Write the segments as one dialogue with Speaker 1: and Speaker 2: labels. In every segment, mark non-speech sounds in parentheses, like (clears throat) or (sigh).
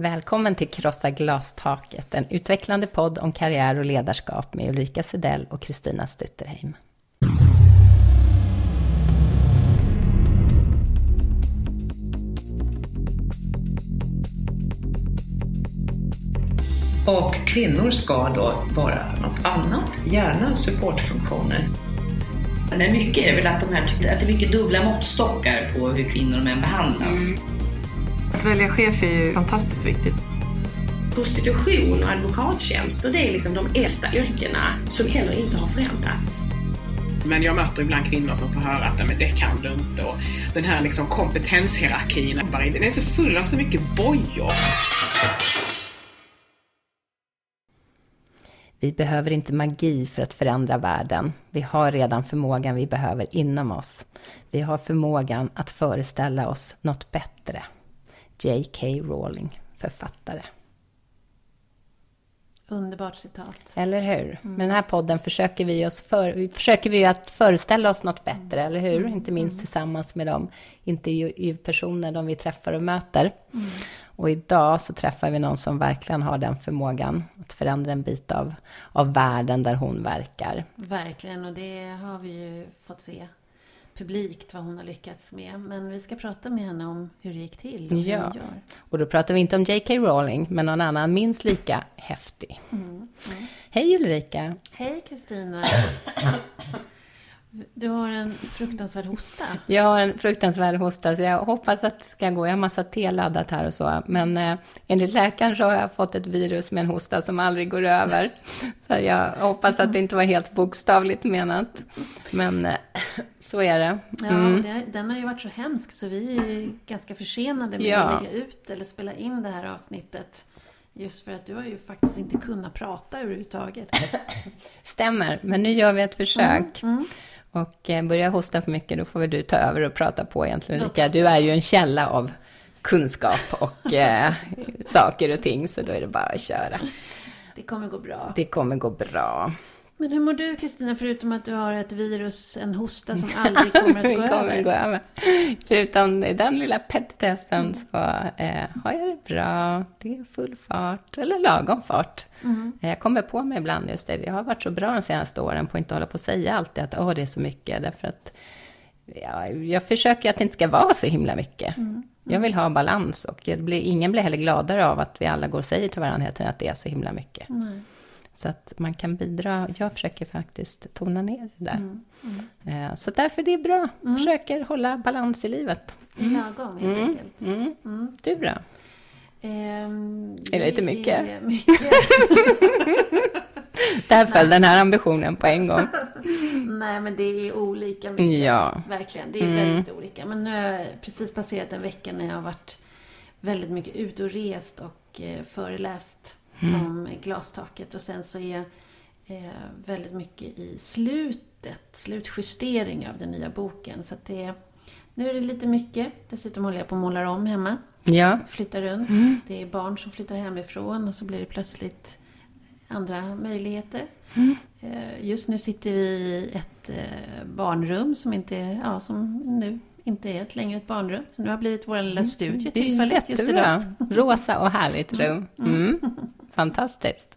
Speaker 1: Välkommen till Krossa glastaket, en utvecklande podd om karriär och ledarskap med Ulrika Sedell och Kristina Stutterheim.
Speaker 2: Och kvinnor ska då vara något annat, gärna supportfunktioner.
Speaker 3: Men mycket är väl att, de här, att det är mycket dubbla måttstockar på hur kvinnor och män behandlas. Mm.
Speaker 4: Att välja chef är ju fantastiskt viktigt.
Speaker 5: Prostitution och advokattjänster, det är liksom de äldsta yrkena som heller inte har förändrats.
Speaker 6: Men jag möter ibland kvinnor som får höra att men det kan du inte och den här liksom kompetenshierarkin, den är så full av så mycket bojor.
Speaker 1: Vi behöver inte magi för att förändra världen. Vi har redan förmågan vi behöver inom oss. Vi har förmågan att föreställa oss något bättre. J.K. Rowling, författare.
Speaker 7: Underbart citat.
Speaker 1: Eller hur? Mm. Med den här podden försöker vi, oss för, försöker vi att föreställa oss något bättre, eller hur? Mm. Inte minst mm. tillsammans med de intervjupersoner de vi träffar och möter. Mm. Och idag så träffar vi någon som verkligen har den förmågan att förändra en bit av, av världen där hon verkar.
Speaker 7: Verkligen, och det har vi ju fått se publikt vad hon har lyckats med. Men vi ska prata med henne om hur det gick till. Och
Speaker 1: ja, och då pratar vi inte om J.K. Rowling, men någon annan minst lika häftig. Mm. Mm. Hej Ulrika!
Speaker 7: Hej Kristina! (coughs) Du har en fruktansvärd hosta.
Speaker 1: Jag har en fruktansvärd hosta, så jag hoppas att det ska gå. Jag har massa te laddat här och så. Men eh, enligt läkaren så har jag fått ett virus med en hosta som aldrig går över. (laughs) Så jag hoppas att det inte var helt bokstavligt menat. Men eh, så är det.
Speaker 7: Mm. Ja, den har ju varit så hemsk så vi är ganska försenade med ja. att lägga ut eller spela in det här avsnittet. Just för att du har ju faktiskt inte kunnat prata överhuvudtaget. (laughs)
Speaker 1: Stämmer, men nu gör vi ett försök. Mm, mm. Och eh, börjar jag hosta för mycket, då får väl du ta över och prata på egentligen, Ulrika. Du är ju en källa av kunskap och eh, saker och ting, så då är det bara att köra.
Speaker 7: Det kommer gå bra.
Speaker 1: Det kommer gå bra.
Speaker 7: Men hur mår du Kristina, förutom att du har ett virus, en hosta som (laughs) aldrig kommer att gå kommer över?
Speaker 1: Gå över. Förutom den lilla petitessen mm. så eh, har jag det bra. Det är full fart, eller lagom fart. Mm. Jag kommer på mig ibland just det. Jag har varit så bra de senaste åren på att inte hålla på att säga alltid att Åh, det är så mycket. Därför att ja, jag försöker att det inte ska vara så himla mycket. Mm. Mm. Jag vill ha balans och blir, ingen blir heller gladare av att vi alla går och säger till varandra att det är så himla mycket. Så att man kan bidra. Jag försöker faktiskt tona ner det där. Mm. Mm. Eh, så därför det är bra. Mm. Försöker hålla balans i livet.
Speaker 7: Mm. Lagom helt mm. enkelt.
Speaker 1: Mm. Mm. Du då? Um, är det lite mycket? (laughs)
Speaker 7: mycket.
Speaker 1: Där föll den här ambitionen på en gång.
Speaker 7: Nej, men det är olika mycket.
Speaker 1: Ja.
Speaker 7: Verkligen, det är väldigt olika. Men nu har jag precis passerat en vecka när jag har varit väldigt mycket ute och rest och eh, föreläst mm. om glastaket. Och sen så är eh, väldigt mycket i slutet, slutjustering av den nya boken. Så det nu är det lite mycket. Dessutom håller jag på att måla om hemma.
Speaker 1: Ja.
Speaker 7: Flyttar runt. Mm. Det är barn som flyttar hemifrån och så blir det plötsligt andra möjligheter. Mm. Eh, just nu sitter vi i ett eh, barnrum som inte är, ja, som nu inte är ett längre ett barnrum. Så nu har blivit vår lilla mm. studio tillfälligt just idag.
Speaker 1: Rosa och härligt rum. Mm. (laughs) Fantastiskt.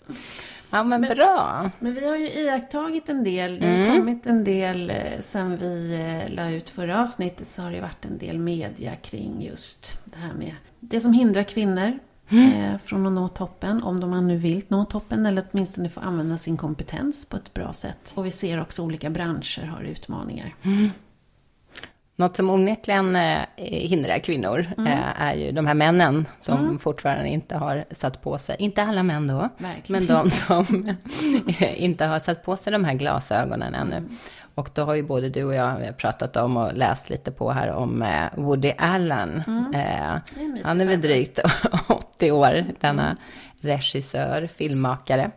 Speaker 1: Ja, men, men, bra.
Speaker 7: Men vi har ju iakttagit en del. Det har mm. kommit en del eh, sen vi eh, la ut förra avsnittet så har det varit en del media kring just det här med det som hindrar kvinnor mm. eh, från att nå toppen. Om de nu vill nå toppen eller åtminstone få använda sin kompetens på ett bra sätt. Och vi ser också olika branscher har utmaningar.
Speaker 1: Mm. Något som onekligen eh, hindrar kvinnor mm. eh, är ju de här männen som mm. fortfarande inte har satt på sig, inte alla män då, Verkligen. men de som (laughs) inte har satt på sig de här glasögonen ännu. Mm. Och då har ju både du och jag pratat om och läst lite på här om eh, Woody Allen. Mm. Eh, han är väl drygt (laughs) 80 år, denna regissör, filmmakare.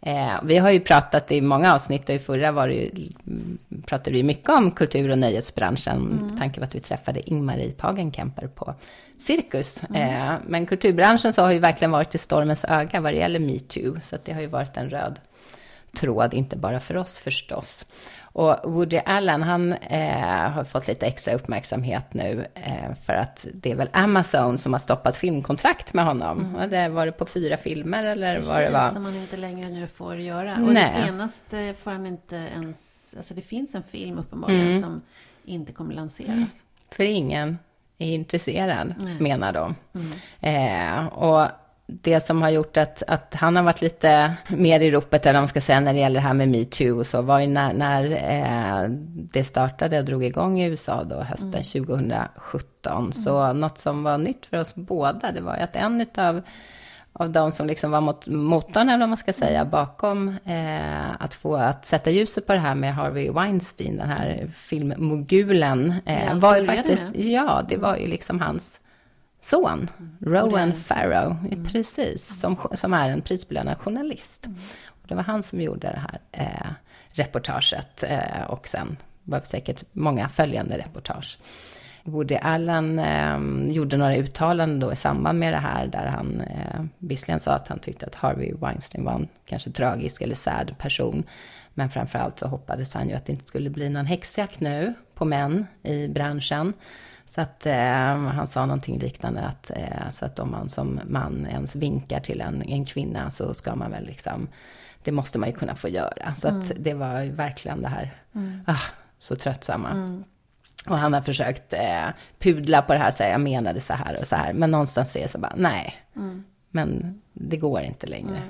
Speaker 1: Eh, vi har ju pratat i många avsnitt och i förra var det ju, pratade vi mycket om kultur och nöjesbranschen. Mm. Tanken var att vi träffade Ingmarie Pagenkemper på Cirkus. Mm. Eh, men kulturbranschen så har ju verkligen varit i stormens öga vad det gäller metoo. Så det har ju varit en röd tråd, inte bara för oss förstås. Och Woody Allen, han eh, har fått lite extra uppmärksamhet nu eh, för att det är väl Amazon som har stoppat filmkontrakt med honom. Mm. Det var det på fyra filmer eller
Speaker 7: Precis,
Speaker 1: vad det var?
Speaker 7: som han inte längre nu får göra. Och Nej. det senaste får han inte ens, alltså det finns en film uppenbarligen mm. som inte kommer lanseras. Mm.
Speaker 1: För ingen är intresserad, Nej. menar de. Mm. Eh, och det som har gjort att, att han har varit lite mer i ropet, eller vad man ska säga, när det gäller det här med metoo och så, var ju när, när eh, det startade och drog igång i USA då hösten mm. 2017. Mm. Så något som var nytt för oss båda, det var ju att en av av de som liksom var mot, motorn, eller vad man ska säga, bakom eh, att få att sätta ljuset på det här med Harvey Weinstein, den här filmmogulen, eh, var ju faktiskt, med. ja, det var ju liksom hans son, mm. Rowan Farrow, mm. precis, som, som är en prisbelönad journalist. Mm. Och det var han som gjorde det här eh, reportaget eh, och sen var det säkert många följande reportage. Woody Allen eh, gjorde några uttalanden då i samband med det här, där han eh, visserligen sa att han tyckte att Harvey Weinstein var en kanske tragisk eller sad person. Men framförallt så hoppades han ju att det inte skulle bli någon häxjakt nu på män i branschen. Så att eh, han sa någonting liknande att, eh, så att om man som man ens vinkar till en, en kvinna så ska man väl liksom, det måste man ju kunna få göra. Så mm. att det var ju verkligen det här, mm. ah, så tröttsamma. Mm. Och han har försökt eh, pudla på det här, säga jag menade så här och så här. Men någonstans det så bara, nej. Mm. Men det går inte längre.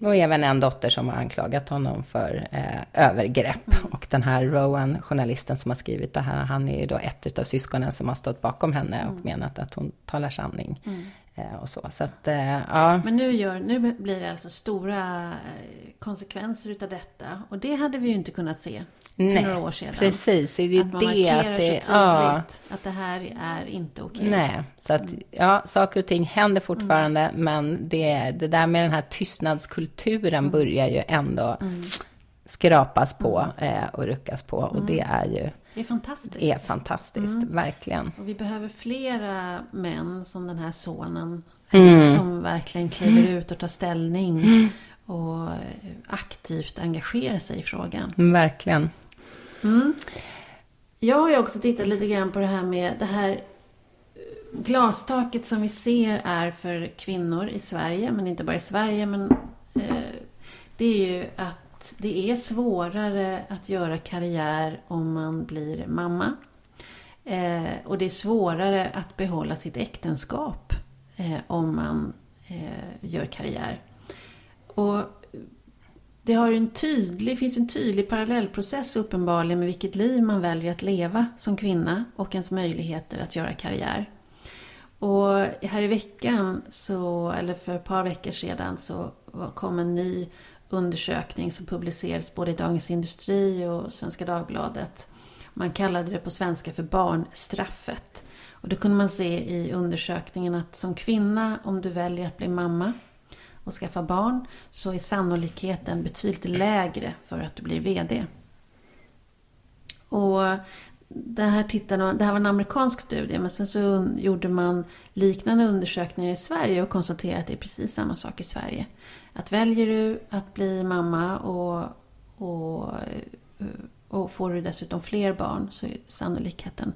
Speaker 1: Och även en dotter som har anklagat honom för eh, övergrepp. Mm. Och den här Rowan, journalisten som har skrivit det här, han är ju då ett av syskonen som har stått bakom henne och mm. menat att hon talar sanning. Mm. Eh, och så. så att, eh, ja.
Speaker 7: Men nu, gör, nu blir det alltså stora eh, konsekvenser utav detta. Och det hade vi ju inte kunnat se för Nej, några år sedan.
Speaker 1: Precis, det är
Speaker 7: att man
Speaker 1: det
Speaker 7: att det, så tydligt ja. att det här är inte okej.
Speaker 1: Nej, så att ja, saker och ting händer fortfarande, mm. men det, det där med den här tystnadskulturen mm. börjar ju ändå mm. skrapas på mm. och ruckas på. Och det mm. är ju
Speaker 7: det är fantastiskt.
Speaker 1: är fantastiskt, mm. verkligen.
Speaker 7: Och vi behöver flera män som den här sonen. Mm. Som verkligen kliver ut och tar ställning. Mm. Och aktivt engagerar sig i frågan.
Speaker 1: Verkligen.
Speaker 7: Mm. Jag har ju också tittat lite grann på det här med det här glastaket som vi ser är för kvinnor i Sverige, men inte bara i Sverige, men eh, det är ju att det är svårare att göra karriär om man blir mamma. Eh, och det är svårare att behålla sitt äktenskap eh, om man eh, gör karriär. Och det har en tydlig, finns en tydlig parallellprocess uppenbarligen med vilket liv man väljer att leva som kvinna och ens möjligheter att göra karriär. Och här i veckan, så, eller för ett par veckor sedan, så kom en ny undersökning som publicerades både i Dagens Industri och Svenska Dagbladet. Man kallade det på svenska för barnstraffet. Och då kunde man se i undersökningen att som kvinna, om du väljer att bli mamma, och skaffa barn så är sannolikheten betydligt lägre för att du blir VD. Och det här, tittade, det här var en amerikansk studie men sen så gjorde man liknande undersökningar i Sverige och konstaterade att det är precis samma sak i Sverige. Att väljer du att bli mamma och, och, eh, och får du dessutom fler barn så är sannolikheten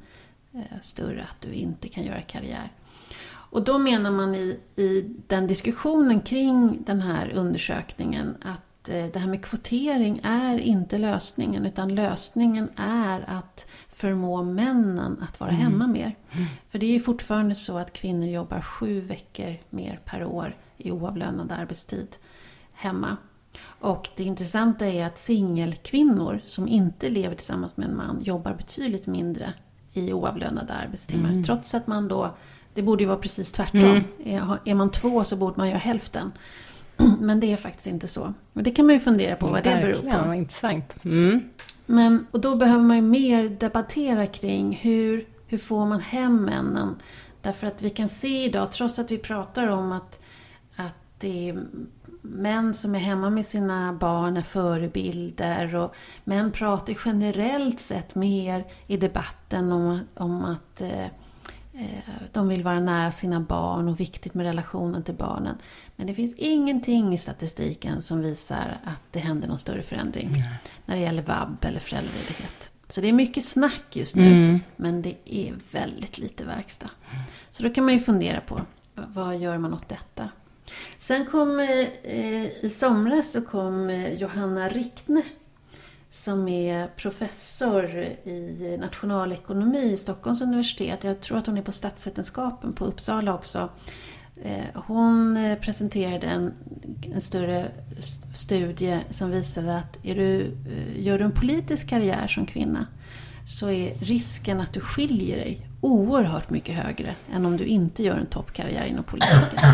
Speaker 7: eh, större att du inte kan göra karriär. Och då menar man i, i den diskussionen kring den här undersökningen att eh, det här med kvotering är inte lösningen utan lösningen är att förmå männen att vara mm. hemma mer. Mm. För det är fortfarande så att kvinnor jobbar sju veckor mer per år i oavlönad arbetstid hemma. Och det intressanta är att singelkvinnor som inte lever tillsammans med en man jobbar betydligt mindre i oavlönade arbetstimmar. Mm. Trots att man då det borde ju vara precis tvärtom. Mm. Är man två så borde man göra hälften. (clears throat) Men det är faktiskt inte så. Och det kan man ju fundera på vad det beror på.
Speaker 1: Verkligen, intressant. Mm.
Speaker 7: Men, och då behöver man ju mer debattera kring hur, hur får man hem männen? Därför att vi kan se idag, trots att vi pratar om att, att det är män som är hemma med sina barn är förebilder och män pratar generellt sett mer i debatten om, om att Eh, de vill vara nära sina barn och viktigt med relationen till barnen. Men det finns ingenting i statistiken som visar att det händer någon större förändring Nej. när det gäller vab eller föräldraledighet. Så det är mycket snack just nu, mm. men det är väldigt lite verkstad. Så då kan man ju fundera på, vad gör man åt detta? Sen kom eh, i somras så kom eh, Johanna Riktne som är professor i nationalekonomi i Stockholms universitet. Jag tror att hon är på statsvetenskapen på Uppsala också. Eh, hon eh, presenterade en, en större studie som visade att är du, eh, gör du en politisk karriär som kvinna så är risken att du skiljer dig oerhört mycket högre än om du inte gör en toppkarriär inom politiken.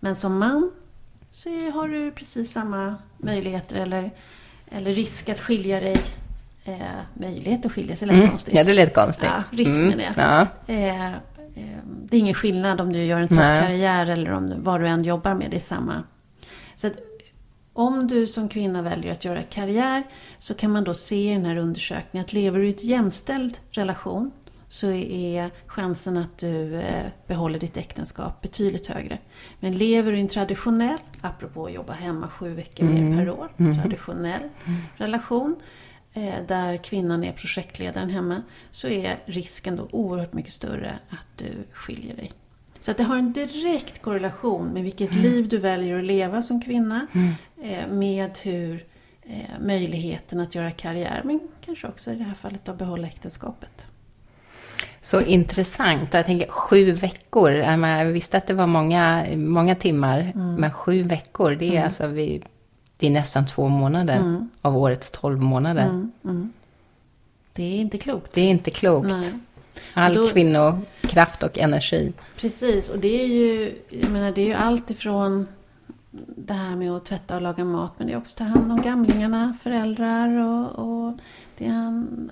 Speaker 7: Men som man så har du precis samma möjligheter eller eller risk att skilja dig. Eh, möjlighet att skilja sig lät mm. konstigt.
Speaker 1: Ja, det lät konstigt.
Speaker 7: Ja, risk med mm. det. Ja. Eh, eh, det är ingen skillnad om du gör en toppkarriär eller om vad du än jobbar med. Det är samma. Så att, om du som kvinna väljer att göra karriär så kan man då se i den här undersökningen att lever du i ett jämställd relation så är chansen att du eh, behåller ditt äktenskap betydligt högre. Men lever du i en traditionell, apropå att jobba hemma sju veckor mm. mer per år, mm. traditionell mm. relation eh, där kvinnan är projektledaren hemma så är risken då oerhört mycket större att du skiljer dig. Så att det har en direkt korrelation med vilket mm. liv du väljer att leva som kvinna mm. eh, med hur möjligheten att göra karriär men kanske också i det här fallet att behålla äktenskapet.
Speaker 1: Så intressant. Jag tänker sju veckor. Jag visste att det var många, många timmar, mm. men sju veckor, det är mm. alltså vi, det är nästan två månader mm. av årets tolv månader. Mm,
Speaker 7: mm. Det är inte klokt.
Speaker 1: Det är inte klokt. Nej. All då, kvinnokraft och energi.
Speaker 7: Precis, och det är ju, jag menar, det är ju allt ifrån det här med att tvätta och laga mat, men det är också att ta hand om gamlingarna, föräldrar och, och det är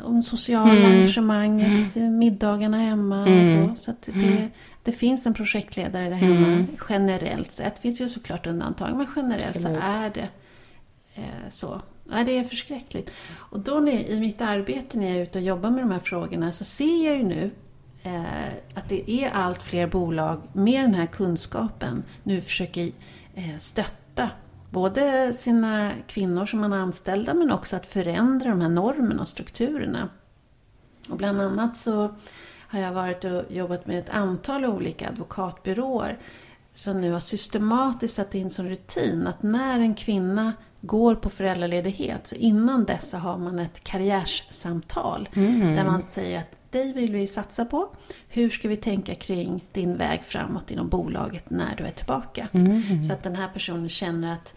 Speaker 7: om sociala mm. engagemanget, mm. middagarna hemma mm. och så. Så det, mm. det finns en projektledare där hemma mm. generellt sett. Det finns ju såklart undantag, men generellt Absolut. så är det eh, så. Nej, det är förskräckligt. Och då när, i mitt arbete när jag är ute och jobbar med de här frågorna så ser jag ju nu eh, att det är allt fler bolag med den här kunskapen nu försöker eh, stötta både sina kvinnor som man är anställda men också att förändra de här normerna och strukturerna. Och bland annat så har jag varit och jobbat med ett antal olika advokatbyråer som nu har systematiskt satt in som rutin att när en kvinna går på föräldraledighet, så innan dess så har man ett karriärssamtal mm. där man säger att dig vill vi satsa på. Hur ska vi tänka kring din väg framåt inom bolaget när du är tillbaka? Mm. Så att den här personen känner att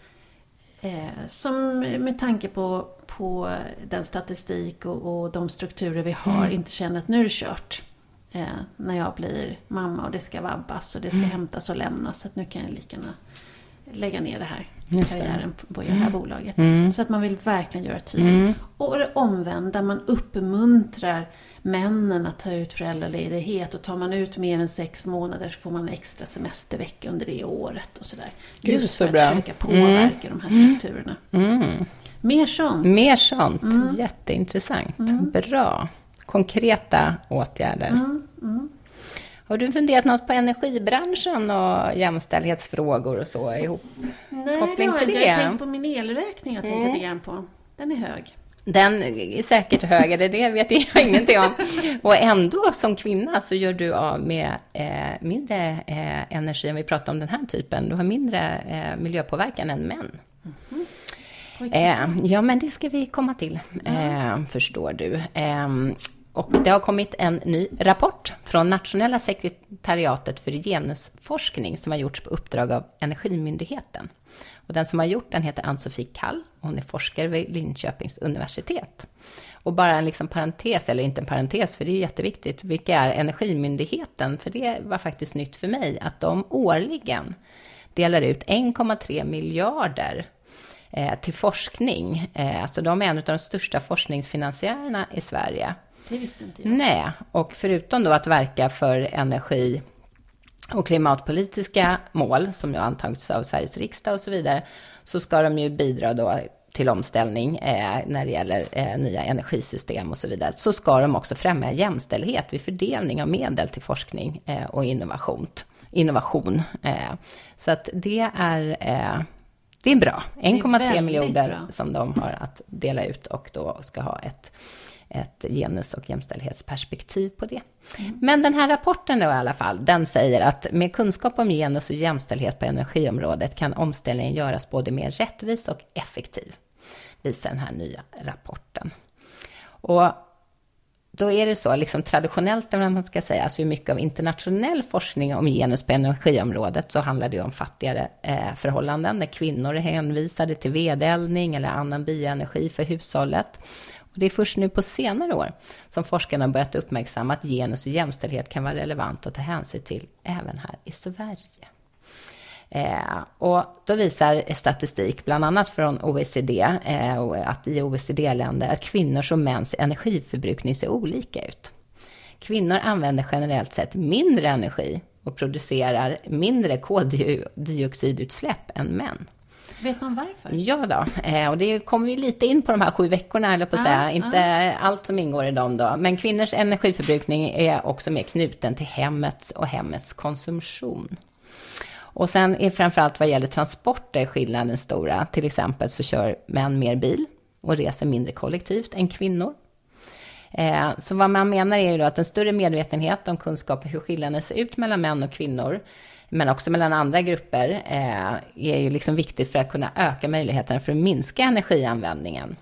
Speaker 7: Eh, som med tanke på, på den statistik och, och de strukturer vi har mm. inte känner att nu är det kört. Eh, när jag blir mamma och det ska vabbas och det ska mm. hämtas och lämnas. Så att nu kan jag lika gärna lägga ner det här Just karriären det. på det här mm. bolaget. Mm. Så att man vill verkligen göra tydligt. Mm. Och det omvända, man uppmuntrar männen att ta ut föräldraledighet och tar man ut mer än sex månader så får man en extra semestervecka under det året och sådär. Just för att bra. försöka påverka mm. de här strukturerna. Mm. Mer sånt.
Speaker 1: Mer sånt. Mm. Jätteintressant. Mm. Bra. Konkreta åtgärder.
Speaker 7: Mm. Mm.
Speaker 1: Har du funderat något på energibranschen och jämställdhetsfrågor och så ihop?
Speaker 7: Nej, det har jag inte. Jag har tänkt på min elräkning. Jag tänkte mm. lite grann på. Den är hög.
Speaker 1: Den är säkert högre, det vet jag ingenting om. Och ändå som kvinna så gör du av med eh, mindre eh, energi, om vi pratar om den här typen. Du har mindre eh, miljöpåverkan än män. Mm. -hmm. ja, men det ska vi komma till, mm. förstår du. Ehm, och det har kommit en ny rapport från Nationella sekretariatet för genusforskning som har gjorts på uppdrag av Energimyndigheten. Och den som har gjort den heter Ann-Sofie Kall. Hon är forskare vid Linköpings universitet. Och bara en liksom parentes, eller inte en parentes, för det är jätteviktigt. Vilka är Energimyndigheten? För det var faktiskt nytt för mig, att de årligen delar ut 1,3 miljarder eh, till forskning. Eh, alltså de är en av de största forskningsfinansiärerna i Sverige.
Speaker 7: Det visste inte jag.
Speaker 1: Nej, och förutom då att verka för energi och klimatpolitiska mål som ju antagits av Sveriges riksdag och så vidare, så ska de ju bidra då till omställning eh, när det gäller eh, nya energisystem och så vidare, så ska de också främja jämställdhet vid fördelning av medel till forskning eh, och innovation. innovation. Eh, så att det är, eh, det är bra. 1,3 miljoner som de har att dela ut och då ska ha ett ett genus och jämställdhetsperspektiv på det. Mm. Men den här rapporten då i alla fall, den säger att med kunskap om genus och jämställdhet på energiområdet kan omställningen göras både mer rättvis och effektiv, visar den här nya rapporten. Och då är det så, liksom traditionellt, om man ska säga, alltså mycket av internationell forskning om genus på energiområdet, så handlar det om fattigare eh, förhållanden, där kvinnor är hänvisade till vedeldning eller annan bioenergi för hushållet. Och det är först nu på senare år som forskarna har börjat uppmärksamma att genus och jämställdhet kan vara relevant att ta hänsyn till även här i Sverige. Eh, och då visar statistik, bland annat från OECD, eh, att i OECD-länder att kvinnors och mäns energiförbrukning ser olika ut. Kvinnor använder generellt sett mindre energi och producerar mindre koldioxidutsläpp än män.
Speaker 7: Vet man varför?
Speaker 1: Ja då, eh, och det kommer vi lite in på de här sju veckorna, eller på att ah, säga. Inte ah. allt som ingår i dem då. Men kvinnors energiförbrukning är också mer knuten till hemmet och hemmets konsumtion. Och sen är framförallt vad gäller transporter skillnaden stora. Till exempel så kör män mer bil och reser mindre kollektivt än kvinnor. Eh, så vad man menar är ju då att en större medvetenhet om kunskap hur skillnaden ser ut mellan män och kvinnor men också mellan andra grupper, eh, är ju liksom viktigt för att kunna öka möjligheterna för att minska energianvändningen.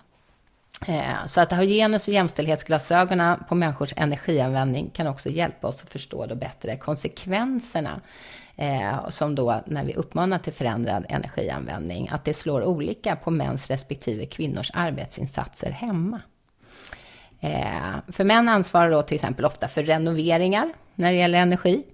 Speaker 1: Eh, så att ha genus och jämställdhetsglasögonen på människors energianvändning kan också hjälpa oss att förstå då bättre konsekvenserna eh, som då när vi uppmanar till förändrad energianvändning, att det slår olika på mäns respektive kvinnors arbetsinsatser hemma. Eh, för män ansvarar då till exempel ofta för renoveringar när det gäller energi.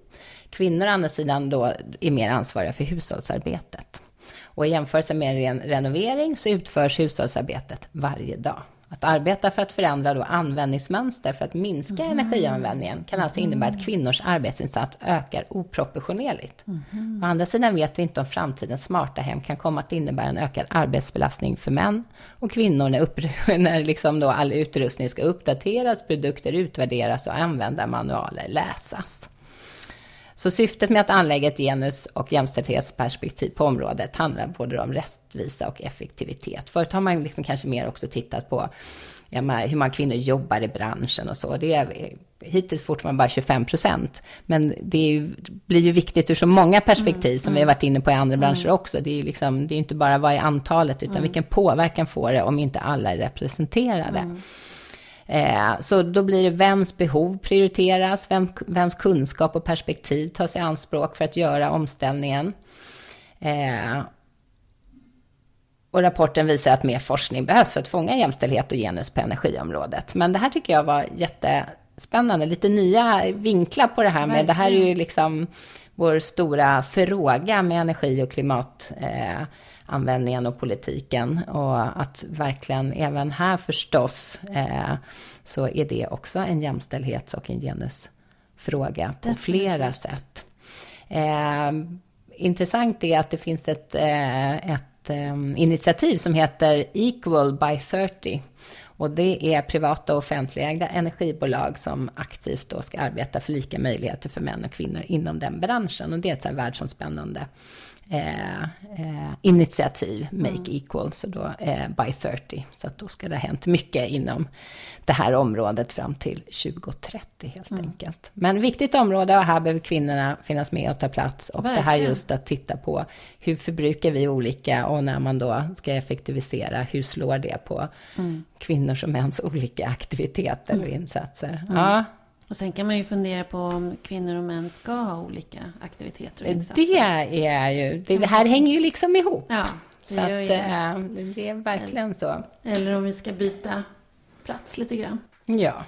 Speaker 1: Kvinnor å andra sidan då är mer ansvariga för hushållsarbetet. Och i jämförelse med en renovering så utförs hushållsarbetet varje dag. Att arbeta för att förändra då användningsmönster för att minska mm. energianvändningen kan alltså innebära att kvinnors arbetsinsats ökar oproportionerligt. Mm. Å andra sidan vet vi inte om framtidens smarta hem kan komma att innebära en ökad arbetsbelastning för män och kvinnor när, upp, (laughs) när liksom då all utrustning ska uppdateras, produkter utvärderas och användarmanualer läsas. Så syftet med att anlägga ett genus och jämställdhetsperspektiv på området handlar både om rättvisa och effektivitet. Förut har man liksom kanske mer också tittat på ja, hur många kvinnor jobbar i branschen och så. Det är hittills fortfarande bara 25 procent. Men det ju, blir ju viktigt ur så många perspektiv mm, som mm. vi har varit inne på i andra mm. branscher också. Det är ju liksom, det är inte bara vad är antalet, utan mm. vilken påverkan får det om inte alla är representerade. Eh, så då blir det vems behov prioriteras, vem, vems kunskap och perspektiv tas i anspråk för att göra omställningen. Eh, och rapporten visar att mer forskning behövs för att fånga jämställdhet och genus på energiområdet. Men det här tycker jag var jättespännande, lite nya vinklar på det här med, det här är ju liksom vår stora fråga med energi och klimat. Eh, användningen och politiken. Och att verkligen även här förstås eh, så är det också en jämställdhets och en genusfråga på Definitivt. flera sätt. Eh, intressant är att det finns ett, eh, ett eh, initiativ som heter Equal by 30. Och det är privata och offentligägda energibolag som aktivt då ska arbeta för lika möjligheter för män och kvinnor inom den branschen. Och det är ett så här världsomspännande eh, eh, initiativ, Make mm. Equal, så då eh, by 30. Så att då ska det ha hänt mycket inom det här området fram till 2030 helt mm. enkelt. Men viktigt område och här behöver kvinnorna finnas med och ta plats. Och Verkligen. det här just att titta på hur förbrukar vi olika och när man då ska effektivisera, hur slår det på mm. kvinnors och mäns olika aktiviteter och mm. insatser. Mm. Ja.
Speaker 7: Och sen kan man ju fundera på om kvinnor och män ska ha olika aktiviteter och insatser.
Speaker 1: Det är ju, det, det här hänger ju liksom ihop. Ja, det så att, det. Eh, det är verkligen så.
Speaker 7: Eller om vi ska byta plats lite grann.
Speaker 1: Ja.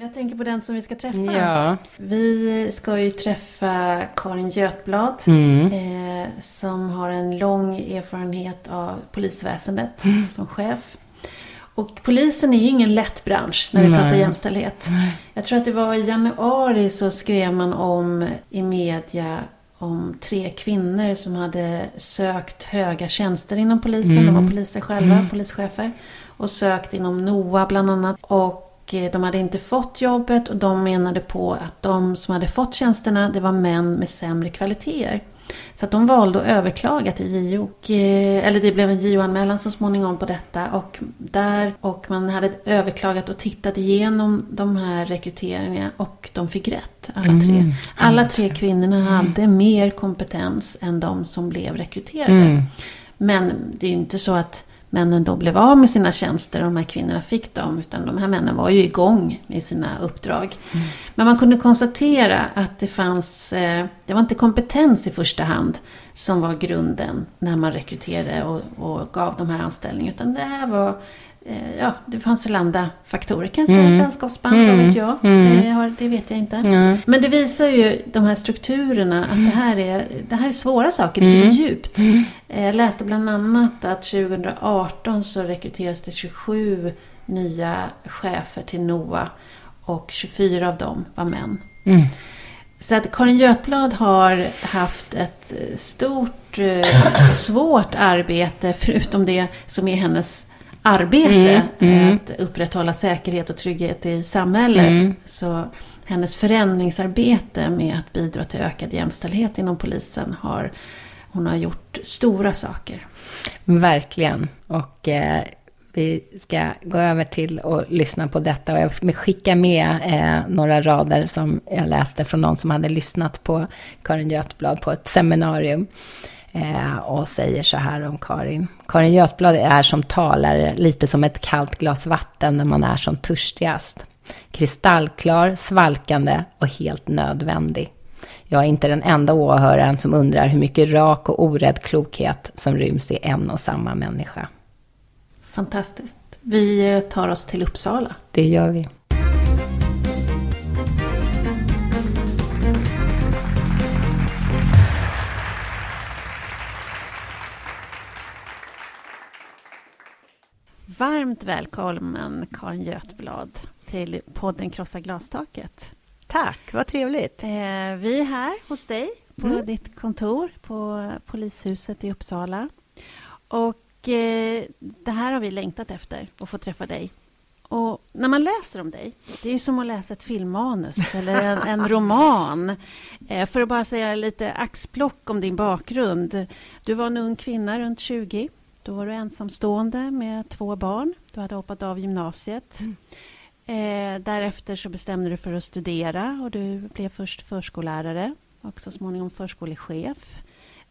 Speaker 7: Jag tänker på den som vi ska träffa. Ja. Vi ska ju träffa Karin Götblad. Mm. Eh, som har en lång erfarenhet av polisväsendet mm. som chef. Och polisen är ju ingen lätt bransch när vi Nej. pratar jämställdhet. Nej. Jag tror att det var i januari så skrev man om i media om tre kvinnor som hade sökt höga tjänster inom polisen. Mm. De var poliser själva, mm. polischefer. Och sökt inom NOA bland annat. Och eh, de hade inte fått jobbet och de menade på att de som hade fått tjänsterna, det var män med sämre kvaliteter. Så att de valde att överklaga till JO. Eh, eller det blev en JO-anmälan så småningom på detta. Och, där, och man hade överklagat och tittat igenom de här rekryteringarna och de fick rätt, alla tre. Mm. Alla tre kvinnorna mm. hade mer kompetens än de som blev rekryterade. Mm. Men det är ju inte så att männen då blev av med sina tjänster och de här kvinnorna fick dem. Utan de här männen var ju igång med sina uppdrag. Mm. Men man kunde konstatera att det fanns, eh, det var inte kompetens i första hand som var grunden när man rekryterade och, och gav de här anställningarna. Utan det här var ja, det fanns väl andra faktorer kanske. Mm. Vänskapsband, mm. vad vet jag. Mm. Det, har, det, vet jag inte. Mm. Men det visar ju de här strukturerna att det här är, det här är svåra saker. Det sitter mm. djupt. Mm. Eh, jag läste bland annat att 2018 så rekryterades det 27 nya chefer till NOA. Och 24 av dem var män. Mm. Så att Karin Götblad har haft ett stort, eh, (coughs) svårt arbete, förutom det som är hennes arbete, mm, mm. att upprätthålla säkerhet och trygghet i samhället. Mm. Så hennes förändringsarbete med att bidra till ökad jämställdhet inom polisen har hon har gjort stora saker.
Speaker 1: Verkligen. Och eh, vi ska gå över till att lyssna på detta. Och jag skickar med eh, några rader som jag läste från någon som hade lyssnat på Karin Götblad på ett seminarium. Eh, och säger så här om Karin. Karin Götblad är som talare lite som ett kallt glas vatten när man är som törstigast. Kristallklar, svalkande och helt nödvändig. Jag är inte den enda åhöraren som undrar hur mycket rak och orädd klokhet som ryms i en och samma människa.
Speaker 7: Fantastiskt. Vi eh, tar oss till Uppsala.
Speaker 1: Det gör vi.
Speaker 7: Varmt välkommen Karin Götblad till podden Krossa glastaket.
Speaker 8: Tack, vad trevligt. Eh,
Speaker 7: vi är här hos dig på mm. ditt kontor på polishuset i Uppsala. Och eh, det här har vi längtat efter, att få träffa dig. Och när man läser om dig, det är som att läsa ett filmmanus (laughs) eller en, en roman. Eh, för att bara säga lite axplock om din bakgrund. Du var en ung kvinna runt 20 då var du ensamstående med två barn. Du hade hoppat av gymnasiet. Mm. Eh, därefter så bestämde du för att studera och du blev först förskollärare och så småningom förskolechef.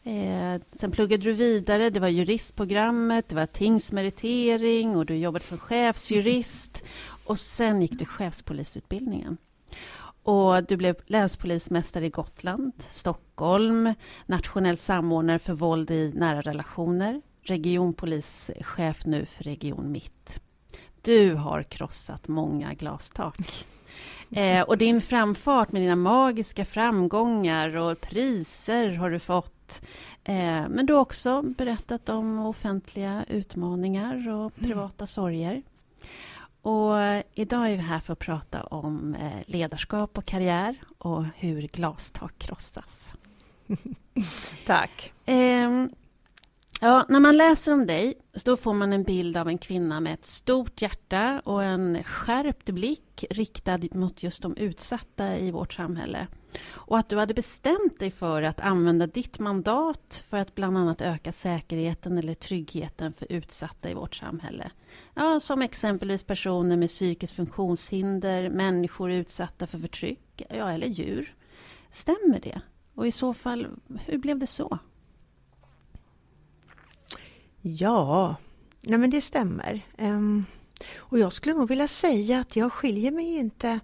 Speaker 7: Eh, sen pluggade du vidare. Det var juristprogrammet, det var tingsmeritering och du jobbade som chefsjurist. Och sen gick du chefspolisutbildningen. Och du blev länspolismästare i Gotland, Stockholm, nationell samordnare för våld i nära relationer, regionpolischef nu för Region Mitt. Du har krossat många glastak. (laughs) Eh, och din framfart med dina magiska framgångar och priser har du fått. Eh, men du har också berättat om offentliga utmaningar och mm. privata mm. sorger. Och idag är vi här för att prata om eh, ledarskap och karriär och hur glastak krossas. (laughs)
Speaker 8: Tack.
Speaker 7: Eh, Ja, när man läser om dig då får man en bild av en kvinna med ett stort hjärta och en skärpt blick riktad mot just de utsatta i vårt samhälle. Och att du hade bestämt dig för att använda ditt mandat för att bland annat öka säkerheten eller tryggheten för utsatta i vårt samhälle. Ja, som exempelvis personer med psykiskt funktionshinder, människor utsatta för förtryck, ja, eller djur. Stämmer det? Och i så fall, hur blev det så?
Speaker 8: Ja, nej men det stämmer. Um, och jag skulle nog vilja säga att jag skiljer mig inte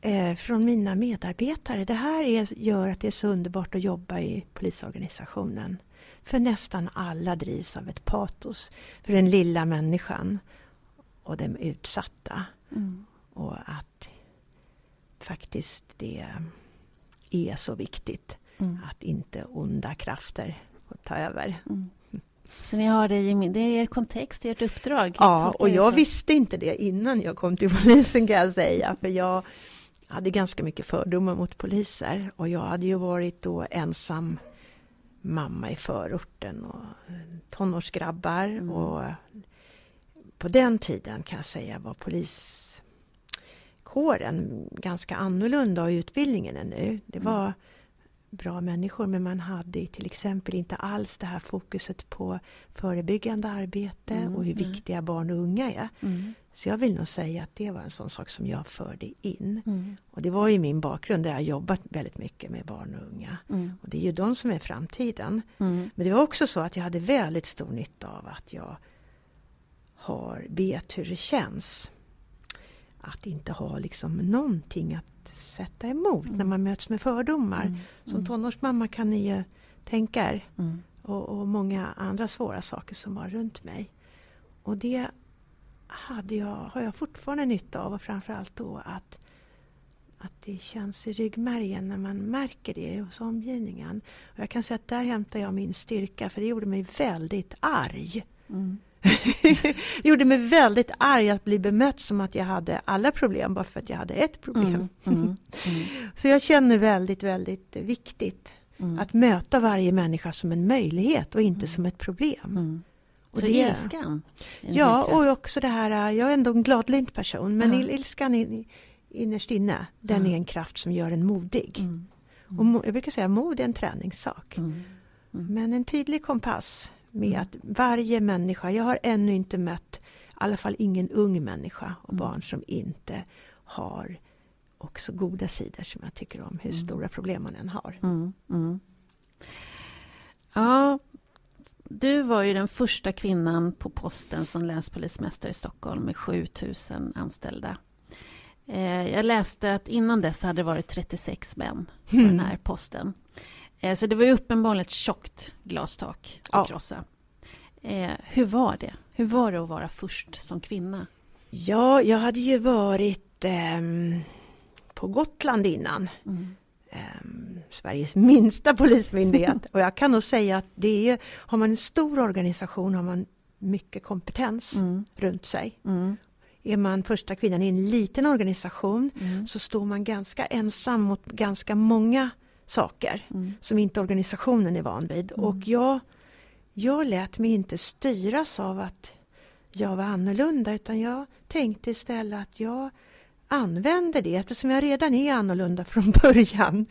Speaker 8: eh, från mina medarbetare. Det här är, gör att det är så underbart att jobba i polisorganisationen. För nästan alla drivs av ett patos för den lilla människan och de utsatta. Mm. Och att faktiskt det är så viktigt mm. att inte onda krafter får ta över. Mm.
Speaker 7: Så ni har det i det är er kontext, ert uppdrag?
Speaker 8: Ja, och jag visste inte det innan jag kom till polisen kan jag säga. För jag hade ganska mycket fördomar mot poliser och jag hade ju varit då ensam mamma i förorten och tonårsgrabbar mm. och på den tiden kan jag säga var poliskåren ganska annorlunda i utbildningen än nu. Det mm. var bra människor men man hade till exempel inte alls det här fokuset på förebyggande arbete mm, och hur mm. viktiga barn och unga är. Mm. Så jag vill nog säga att det var en sån sak som jag förde in. Mm. Och det var ju min bakgrund där jag jobbat väldigt mycket med barn och unga. Mm. Och det är ju de som är framtiden. Mm. Men det var också så att jag hade väldigt stor nytta av att jag har, vet hur det känns. Att inte ha liksom någonting att sätta emot mm. när man möts med fördomar. Mm. Som mm. tonårsmamma kan ni ju tänka er. Mm. Och, och, många andra svåra saker som var runt mig. Och det hade jag, har jag fortfarande nytta av och framförallt då att, att det känns i ryggmärgen när man märker det hos omgivningen. Och jag kan säga att där hämtar jag min styrka för det gjorde mig väldigt arg. Mm. Gjorde mig väldigt arg att bli bemött som att jag hade alla problem bara för att jag hade ett problem. Mm, mm, mm. (laughs) Så jag känner väldigt, väldigt viktigt mm. att möta varje människa som en möjlighet och inte mm. som ett problem.
Speaker 7: Och Så det, ilskan?
Speaker 8: Ja, och också det här, jag är ändå en gladlynt person, men ja. ilskan in, innerst inne, den är en kraft som gör en modig. Och jag brukar säga mod är en träningssak. Men en tydlig kompass med mm. att varje människa, jag har ännu inte mött, i alla fall ingen ung människa och mm. barn som inte har också goda sidor som jag tycker om, hur mm. stora problem man än har.
Speaker 7: Mm. Mm. Ja, du var ju den första kvinnan på posten som länspolismästare i Stockholm med 7000 anställda. Eh, jag läste att innan dess hade det varit 36 män på mm. den här posten. Eh, så det var ju uppenbarligen ett tjockt glastak att ja. krossa. Eh, hur var det? Hur var det att vara först som kvinna?
Speaker 8: Ja, jag hade ju varit eh, på Gotland innan. Mm. Eh, Sveriges (laughs) minsta polismyndighet. Och jag kan nog säga att det är, har man en stor organisation har man mycket kompetens mm. runt sig. Mm. Är man första kvinnan i en liten organisation mm. så står man ganska ensam mot ganska många saker mm. som inte organisationen är van vid. Mm. Och jag, jag lät mig inte styras av att jag var annorlunda utan jag tänkte istället att jag använder det eftersom jag redan är annorlunda (laughs) från början. Mm.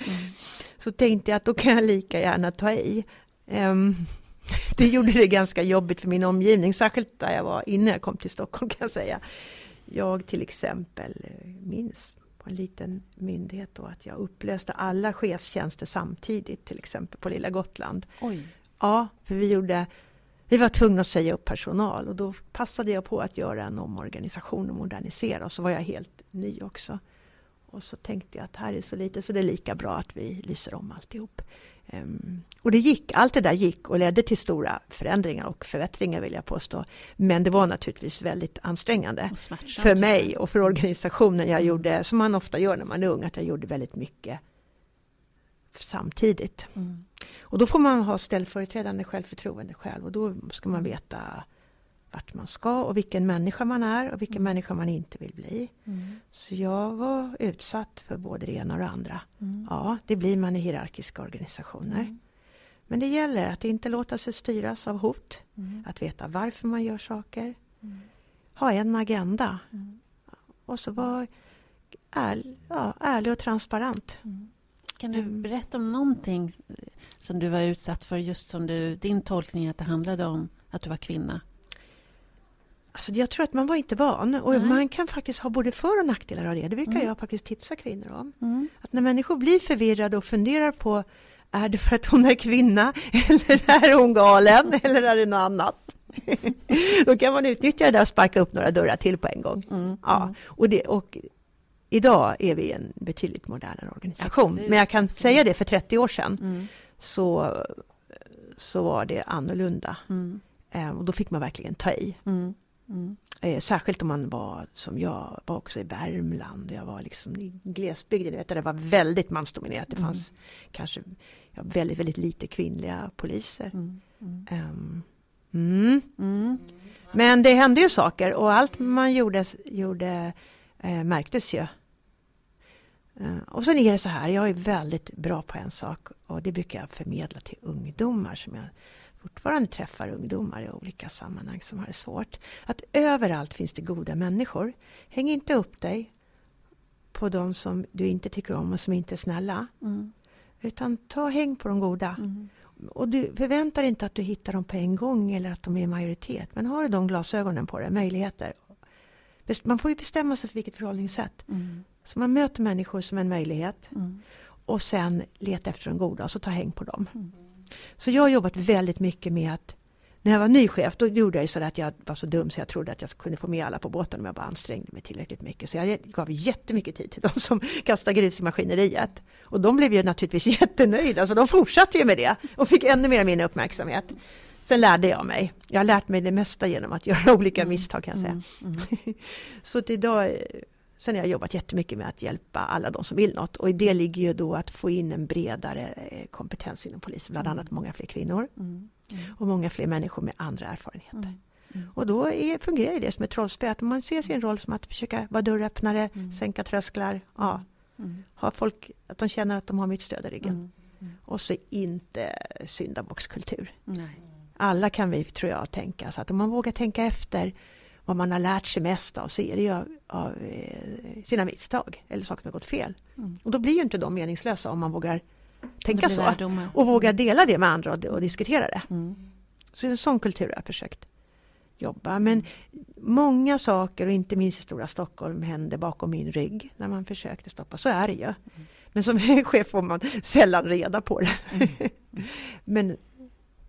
Speaker 8: Så tänkte jag att då kan jag lika gärna ta i. Um, (laughs) det gjorde det ganska jobbigt för min omgivning, särskilt där jag var innan jag kom till Stockholm kan jag säga. Jag till exempel eh, minns på en liten myndighet då att jag upplöste alla chefstjänster samtidigt, till exempel på lilla Gotland.
Speaker 7: Oj.
Speaker 8: Ja, för vi gjorde vi var tvungna att säga upp personal och då passade jag på att göra en omorganisation och modernisera och så var jag helt ny också. Och så tänkte jag att här är så lite så det är lika bra att vi lyser om alltihop. Um, och det gick, allt det där gick och ledde till stora förändringar och förbättringar vill jag påstå. Men det var naturligtvis väldigt ansträngande för mig och för organisationen. Jag mm. gjorde, som man ofta gör när man är ung, att jag gjorde väldigt mycket samtidigt. Mm. Och då får man ha ställföreträdande självförtroende själv och då ska man veta vart man ska och vilken människa man är och vilken mm. människa man inte vill bli. Mm. Så jag var utsatt för både det ena och det andra. Mm. Ja, det blir man i hierarkiska organisationer. Mm. Men det gäller att inte låta sig styras av hot, mm. att veta varför man gör saker, mm. ha en agenda och så vara ärlig, ja, ärlig och transparent.
Speaker 7: Kan du berätta om någonting som du var utsatt för, just som du, din tolkning att det handlade om att du var kvinna?
Speaker 8: Alltså jag tror att man var inte van och Nej. man kan faktiskt ha både för och nackdelar av det. Det brukar mm. jag faktiskt tipsa kvinnor om. Mm. Att när människor blir förvirrade och funderar på är det för att hon är kvinna (laughs) eller är hon galen (laughs) eller är det något annat? (laughs) Då kan man utnyttja det där och sparka upp några dörrar till på en gång. Mm. Ja. Mm. Och, det, och idag är vi en betydligt modernare organisation. Absolut. Men jag kan Absolut. säga det, för 30 år sedan mm. så, så var det annorlunda. Mm. Eh, och då fick man verkligen ta i. Mm. Mm. Eh, särskilt om man var som jag, var också i Värmland. Jag var liksom i glesbygden, vet, där det var väldigt mansdominerat. Det mm. fanns mm. kanske ja, väldigt, väldigt lite kvinnliga poliser. Um, Men det hände ju saker och allt man gjorde, gjorde eh, märktes ju. Eh, och sen är det så här, jag är väldigt bra på en sak och det brukar jag förmedla till ungdomar som jag fortfarande träffar ungdomar i olika sammanhang som har det svårt. Att överallt finns det goda människor. Häng inte upp dig på de som du inte tycker om och som inte är snälla. Mm. Utan ta häng på de goda. Mm. Och du förväntar inte att du hittar dem på en gång eller att de är i majoritet. Men har du de glasögonen på dig, möjligheter. Man får ju bestämma sig för vilket förhållningssätt. Mm. Så man möter människor som en möjlighet. Mm. Och sen leta efter de goda och så ta häng på dem. Så jag har jobbat väldigt mycket med att när jag var ny chef då gjorde jag så att jag var så dum så jag trodde att jag kunde få med alla på båten om jag bara ansträngde mig tillräckligt mycket. Så jag gav jättemycket tid till de som (laughs) kastade grus i maskineriet. Och de blev ju naturligtvis (laughs) jättenöjda så de fortsatte ju med det och fick ännu mer av min uppmärksamhet. Sen lärde jag mig. Jag har lärt mig det mesta genom att göra (laughs) olika mm. misstag kan jag säga. Mm. Mm. så att idag Sen har jag jobbat jättemycket med att hjälpa alla de som vill något och i det ligger ju då att få in en bredare eh, kompetens inom polisen, bland annat många fler kvinnor mm. Mm. och många fler människor med andra erfarenheter. Mm. mm. Och då är, fungerar det som ett trollspel, att man ser sin roll som att försöka vara dörröppnare, mm. sänka trösklar, ja, mm. ha folk, att de känner att de har mitt stöd i ryggen. Och så inte syndabockskultur. Alla kan vi, tror jag, tänka så att om man vågar tänka efter vad man har lärt sig mest av så är det ju av, av eh, sina misstag eller saker som har gått fel. Mm. Och då blir ju inte de meningslösa om man vågar tänka så lärdomar. och vågar dela det med andra och, och diskutera det. Mm. Så en sån kultur har jag försökt jobba. Men många saker och inte minst i stora Stockholm hände bakom min rygg när man försökte stoppa. Så är det ju. Mm. Men som (laughs) chef får man sällan reda på det. Mm. (laughs) Men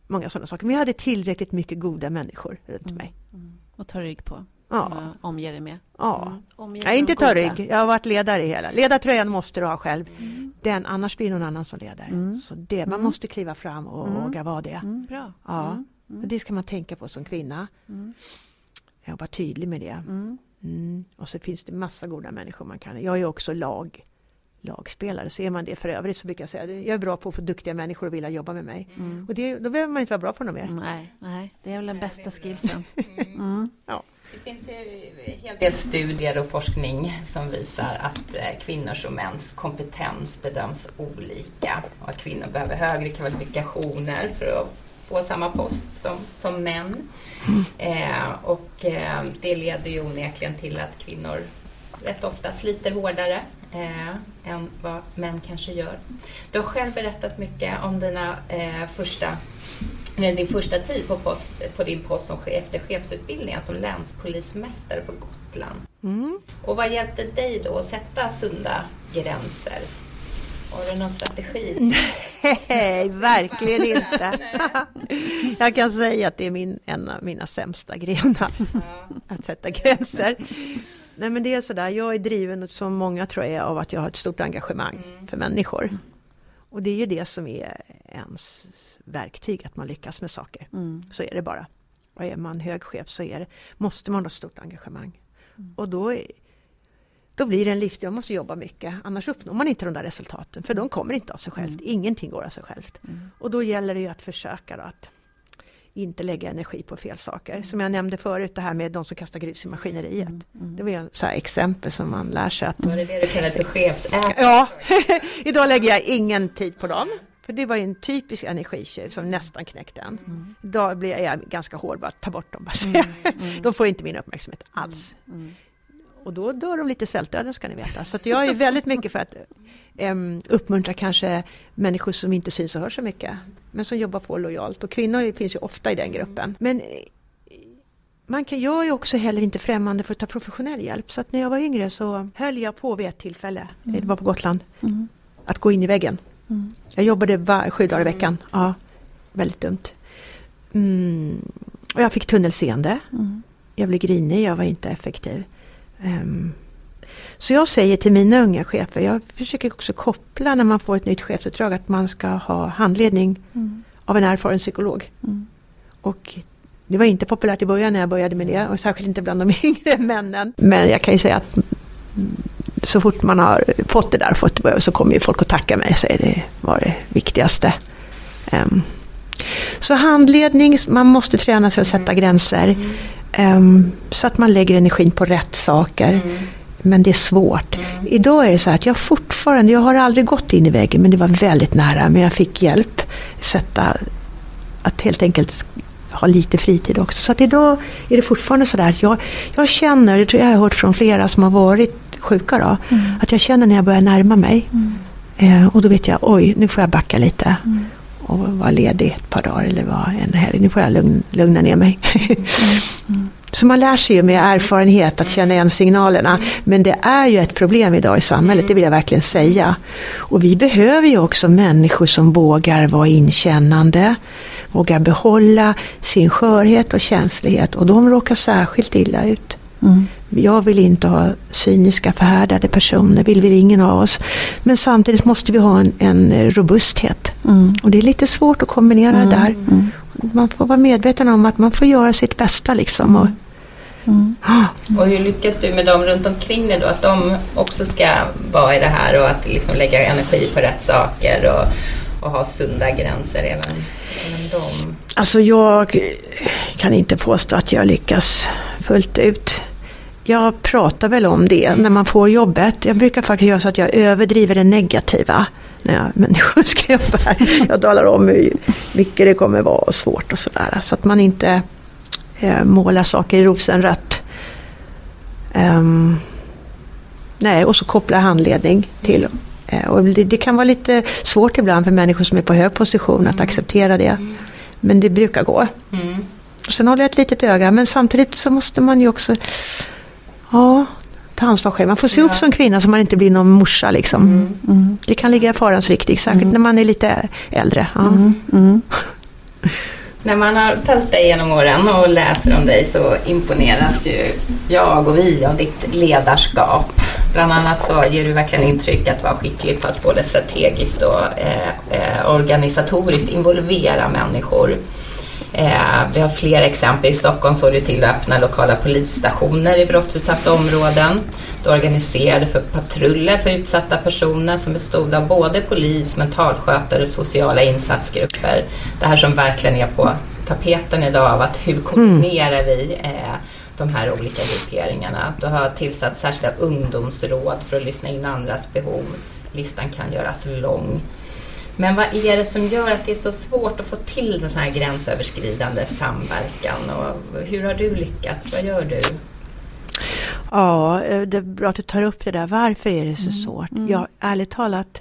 Speaker 8: många sådana saker. Men jag hade tillräckligt mycket goda människor runt mm. mig.
Speaker 7: Mm. Och ta rygg på.
Speaker 8: Ja.
Speaker 7: Omge dig med.
Speaker 8: Ja. Mm. Nej, inte ta rygg. Jag har varit ledare i hela. Ledartröjan måste du ha själv. Mm. Den, annars blir någon annan som leder. Mm. Så det, man mm. måste kliva fram och mm. våga vara det.
Speaker 7: Mm, bra.
Speaker 8: Ja. Det ska man tänka på som kvinna. Jag var tydlig med det. Och så finns det massa goda människor man kan. Jag är också lag lagspelare. Så är man det för övrigt så brukar jag säga jag är bra på att få duktiga människor att vilja jobba med mig. Mm. Och det, då behöver man inte vara bra på något mer.
Speaker 7: Nej, nej det är väl den bästa skillsen. (laughs)
Speaker 1: Mm. Ja. Det finns en hel del studier och forskning som visar att eh, kvinnors och mäns kompetens bedöms olika och att kvinnor behöver högre kvalifikationer för att få samma post som, som män. Mm. Eh, och eh, det leder ju onekligen till att kvinnor rätt ofta sliter hårdare eh, än vad män kanske gör. Du har själv berättat mycket om dina eh, första din första tid på, post, på din post som efter chefsutbildningen som länspolismästare på Gotland. Mm. Och vad hjälpte dig då att sätta sunda gränser? Har du någon strategi?
Speaker 8: Nej, verkligen inte. (laughs) Jag kan säga att det är min, en av mina sämsta grenar, att sätta gränser. Nej men det är sådär, jag är driven som många tror jag av att jag har ett stort engagemang mm. för människor. Mm. Och det är ju det som är ens verktyg, att man lyckas med saker. Mm. Så är det bara. Och är man hög chef så är det, måste man ha ett stort engagemang. Mm. Och då, då blir det en livsstil, man måste jobba mycket, annars uppnår man inte de där resultaten. För de kommer inte av sig självt, mm. ingenting går av sig självt. Mm. Och då gäller det ju att försöka då att inte lägga energi på fel saker. Som jag nämnde förut, det här med de som kastar grus i maskineriet. Mm, mm. Det var ju så exempel som man lär sig att...
Speaker 1: Var det det du kallade för chefsätare?
Speaker 8: Ja, (laughs) idag lägger jag ingen tid på dem. För det var ju en typisk energitjuv som nästan knäckte en. Mm. Idag blir jag ganska hård, bara ta bort dem. Bara. Mm, mm. de får inte min uppmärksamhet alls. Mm, mm. Och då dör de lite svältdöden ska ni veta. Så jag är väldigt mycket för att um, uppmuntra kanske människor som inte syns och hörs så mycket. Men som jobbar på lojalt. Och kvinnor finns ju ofta i den gruppen. Men man kan, jag är också heller inte främmande för att ta professionell hjälp. Så att när jag var yngre så höll jag på vid ett tillfälle, mm. det var på Gotland, mm. att gå in i väggen. Mm. Jag jobbade var, sju dagar i veckan. Ja, väldigt dumt. Mm. Och jag fick tunnelseende. Mm. Jag blev grinig, jag var inte effektiv. Um, så jag säger till mina unga chefer, jag försöker också koppla när man får ett nytt chefsuppdrag att man ska ha handledning mm. av en erfaren psykolog. Mm. Och det var inte populärt i början när jag började med det och särskilt inte bland de (laughs) yngre männen. Men jag kan ju säga att så fort man har fått det där fått så kommer ju folk att tacka mig och säger det var det viktigaste. Um, så handledning, man måste träna sig att sätta mm. gränser. Mm. Um, så att man lägger energin på rätt saker. Mm. men det är svårt. Mm. Idag är det så att jag fortfarande, jag har aldrig gått in i väggen men det var väldigt nära. Men jag fick hjälp sätta, att helt enkelt ha lite fritid också. Så att idag är det fortfarande så där att jag, jag känner, det tror jag har hört från flera som har varit sjuka då, mm. att jag känner när jag börjar närma mig. Mm. Eh, och då vet jag, oj nu får jag backa lite. Mm. Och vara ledig ett par dagar eller vara en helg. Nu får jag lugn, lugna ner mig. (laughs) Mm. Mm. Så man lär sig ju med erfarenhet att känna igen signalerna. Men det är ju ett problem idag i samhället, det vill jag verkligen säga. Och vi behöver ju också människor som vågar vara inkännande, vågar behålla sin skörhet och känslighet. Och de råkar särskilt illa ut. Mm. Jag vill inte ha cyniska förhärdade personer, vill vi ingen av oss. Men samtidigt måste vi ha en, en robusthet. Mm. Och det är lite svårt att kombinera mm. det där. Mm. Man får vara medveten om att man får göra sitt bästa liksom. Och,
Speaker 1: Mm. Och hur lyckas du med dem runt omkring dig då? Att de också ska vara i det här och att liksom lägga energi på rätt saker och, och ha sunda gränser även, även dem?
Speaker 8: Alltså jag kan inte påstå att jag lyckas fullt ut. Jag pratar väl om det när man får jobbet. Jag brukar faktiskt göra så att jag överdriver det negativa när jag, (laughs) människor ska jobba här. Jag talar om hur mycket det kommer vara och svårt och sådär. Så att man inte måla saker i rosenrött. Um, nej, och så kopplar handledning till. Eh, och det, det, kan vara lite svårt ibland för människor som är på hög position att mm. acceptera det. Mm. Men det brukar gå. Mm. Och sen håller jag ett litet öga men samtidigt så måste man ju också ja, ta ansvar själv. Man får se ja. upp som kvinna så man inte blir någon morsa liksom. Mm. Mm. Det kan ligga i farans riktning, särskilt mm. när man är lite äldre. Ja. (laughs)
Speaker 1: När man har följt dig genom åren och läser om dig så imponeras ju jag och vi av ditt ledarskap. Bland annat så ger du verkligen intryck att vara skicklig på att både strategiskt och eh, eh, organisatoriskt involvera människor. Eh, vi har flera exempel. I Stockholm såg det till att öppna lokala polisstationer i brottsutsatta områden. Du organiserade för patruller för utsatta personer som bestod av både polis, mentalskötare och sociala insatsgrupper. Det här som verkligen är på tapeten idag av att hur koordinerar vi eh, de här olika grupperingarna. Du har tillsatt särskilda ungdomsråd för att lyssna in andras behov. Listan kan göras lång. Men vad är det som gör att det är så svårt att få till den så här gränsöverskridande samverkan? Och hur har du lyckats? Vad gör du?
Speaker 8: Ja, eh, det är bra att du tar upp det där. Varför är det så mm. svårt? Mm. Jag, ärligt talat,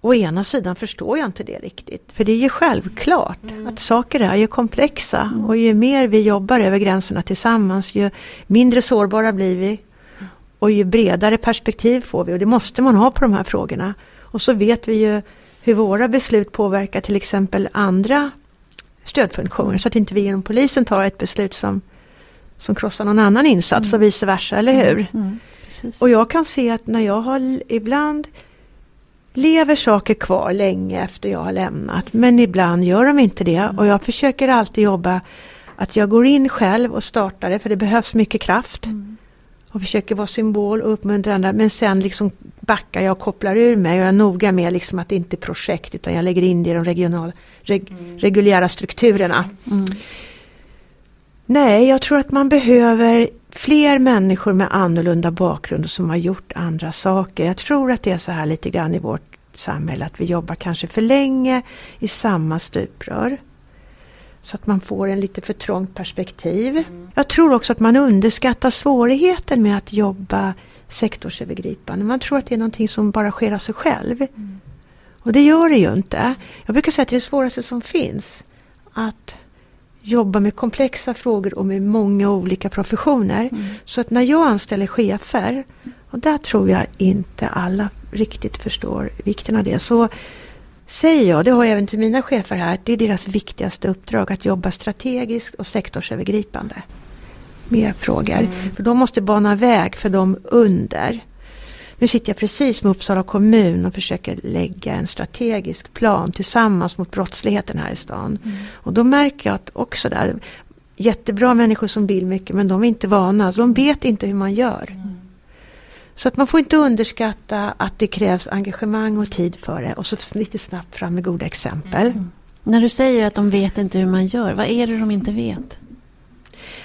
Speaker 8: å ena sidan förstår jag inte det riktigt. För det är ju självklart mm. att saker är ju komplexa. Mm. Och ju mer vi jobbar över gränserna tillsammans, ju mindre sårbara blir vi. Och ju bredare perspektiv får vi. Och det måste man ha på de här frågorna. Och så vet vi ju hur våra beslut påverkar till exempel andra stödfunktioner. Så att inte vi genom polisen tar ett beslut som, som krossar någon annan insats mm. och vice versa, eller hur? Mm. Mm. Och jag kan se att när jag har ibland lever saker kvar länge efter jag har lämnat. Men ibland gör de inte det. Och jag försöker alltid jobba att jag går in själv och startar det för det behövs mycket kraft. Mm och försöker vara symbol och uppmuntra andra men sen liksom backar jag och kopplar ur mig och jag är noga med liksom att det inte är projekt utan jag lägger in det i de regional, reg, mm. reguljära strukturerna. Mm. Nej, jag tror att man behöver fler människor med annorlunda bakgrund som har gjort andra saker. Jag tror att det är så här lite grann i vårt samhälle att vi jobbar kanske för länge i samma stuprör. Så att man får en lite för trångt perspektiv. Mm. Jag tror också att man underskattar svårigheten med att jobba sektorsövergripande. Man tror att det är någonting som bara sker av sig själv. Mm. Och det gör det ju inte. Jag brukar säga att det är det svåraste som finns. Att jobba med komplexa frågor och med många olika professioner. Mm. Så att när jag anställer chefer, och där tror jag inte alla riktigt förstår vikten av det. Så säger jag, det har jag även till mina chefer här, det är deras viktigaste uppdrag att jobba strategiskt och sektorsövergripande med frågor. Mm. För de måste bana väg för de under. Nu sitter jag precis med Uppsala kommun och försöker lägga en strategisk plan tillsammans mot brottsligheten här i stan. Mm. Och då märker jag att också där, jättebra människor som vill mycket men de är inte vana, de vet inte hur man gör. Mm. Så att man får inte underskatta att det krävs engagemang och tid för det och så lite snabbt fram med goda exempel. Mm.
Speaker 7: När du säger att de vet inte hur man gör, vad är det de inte vet?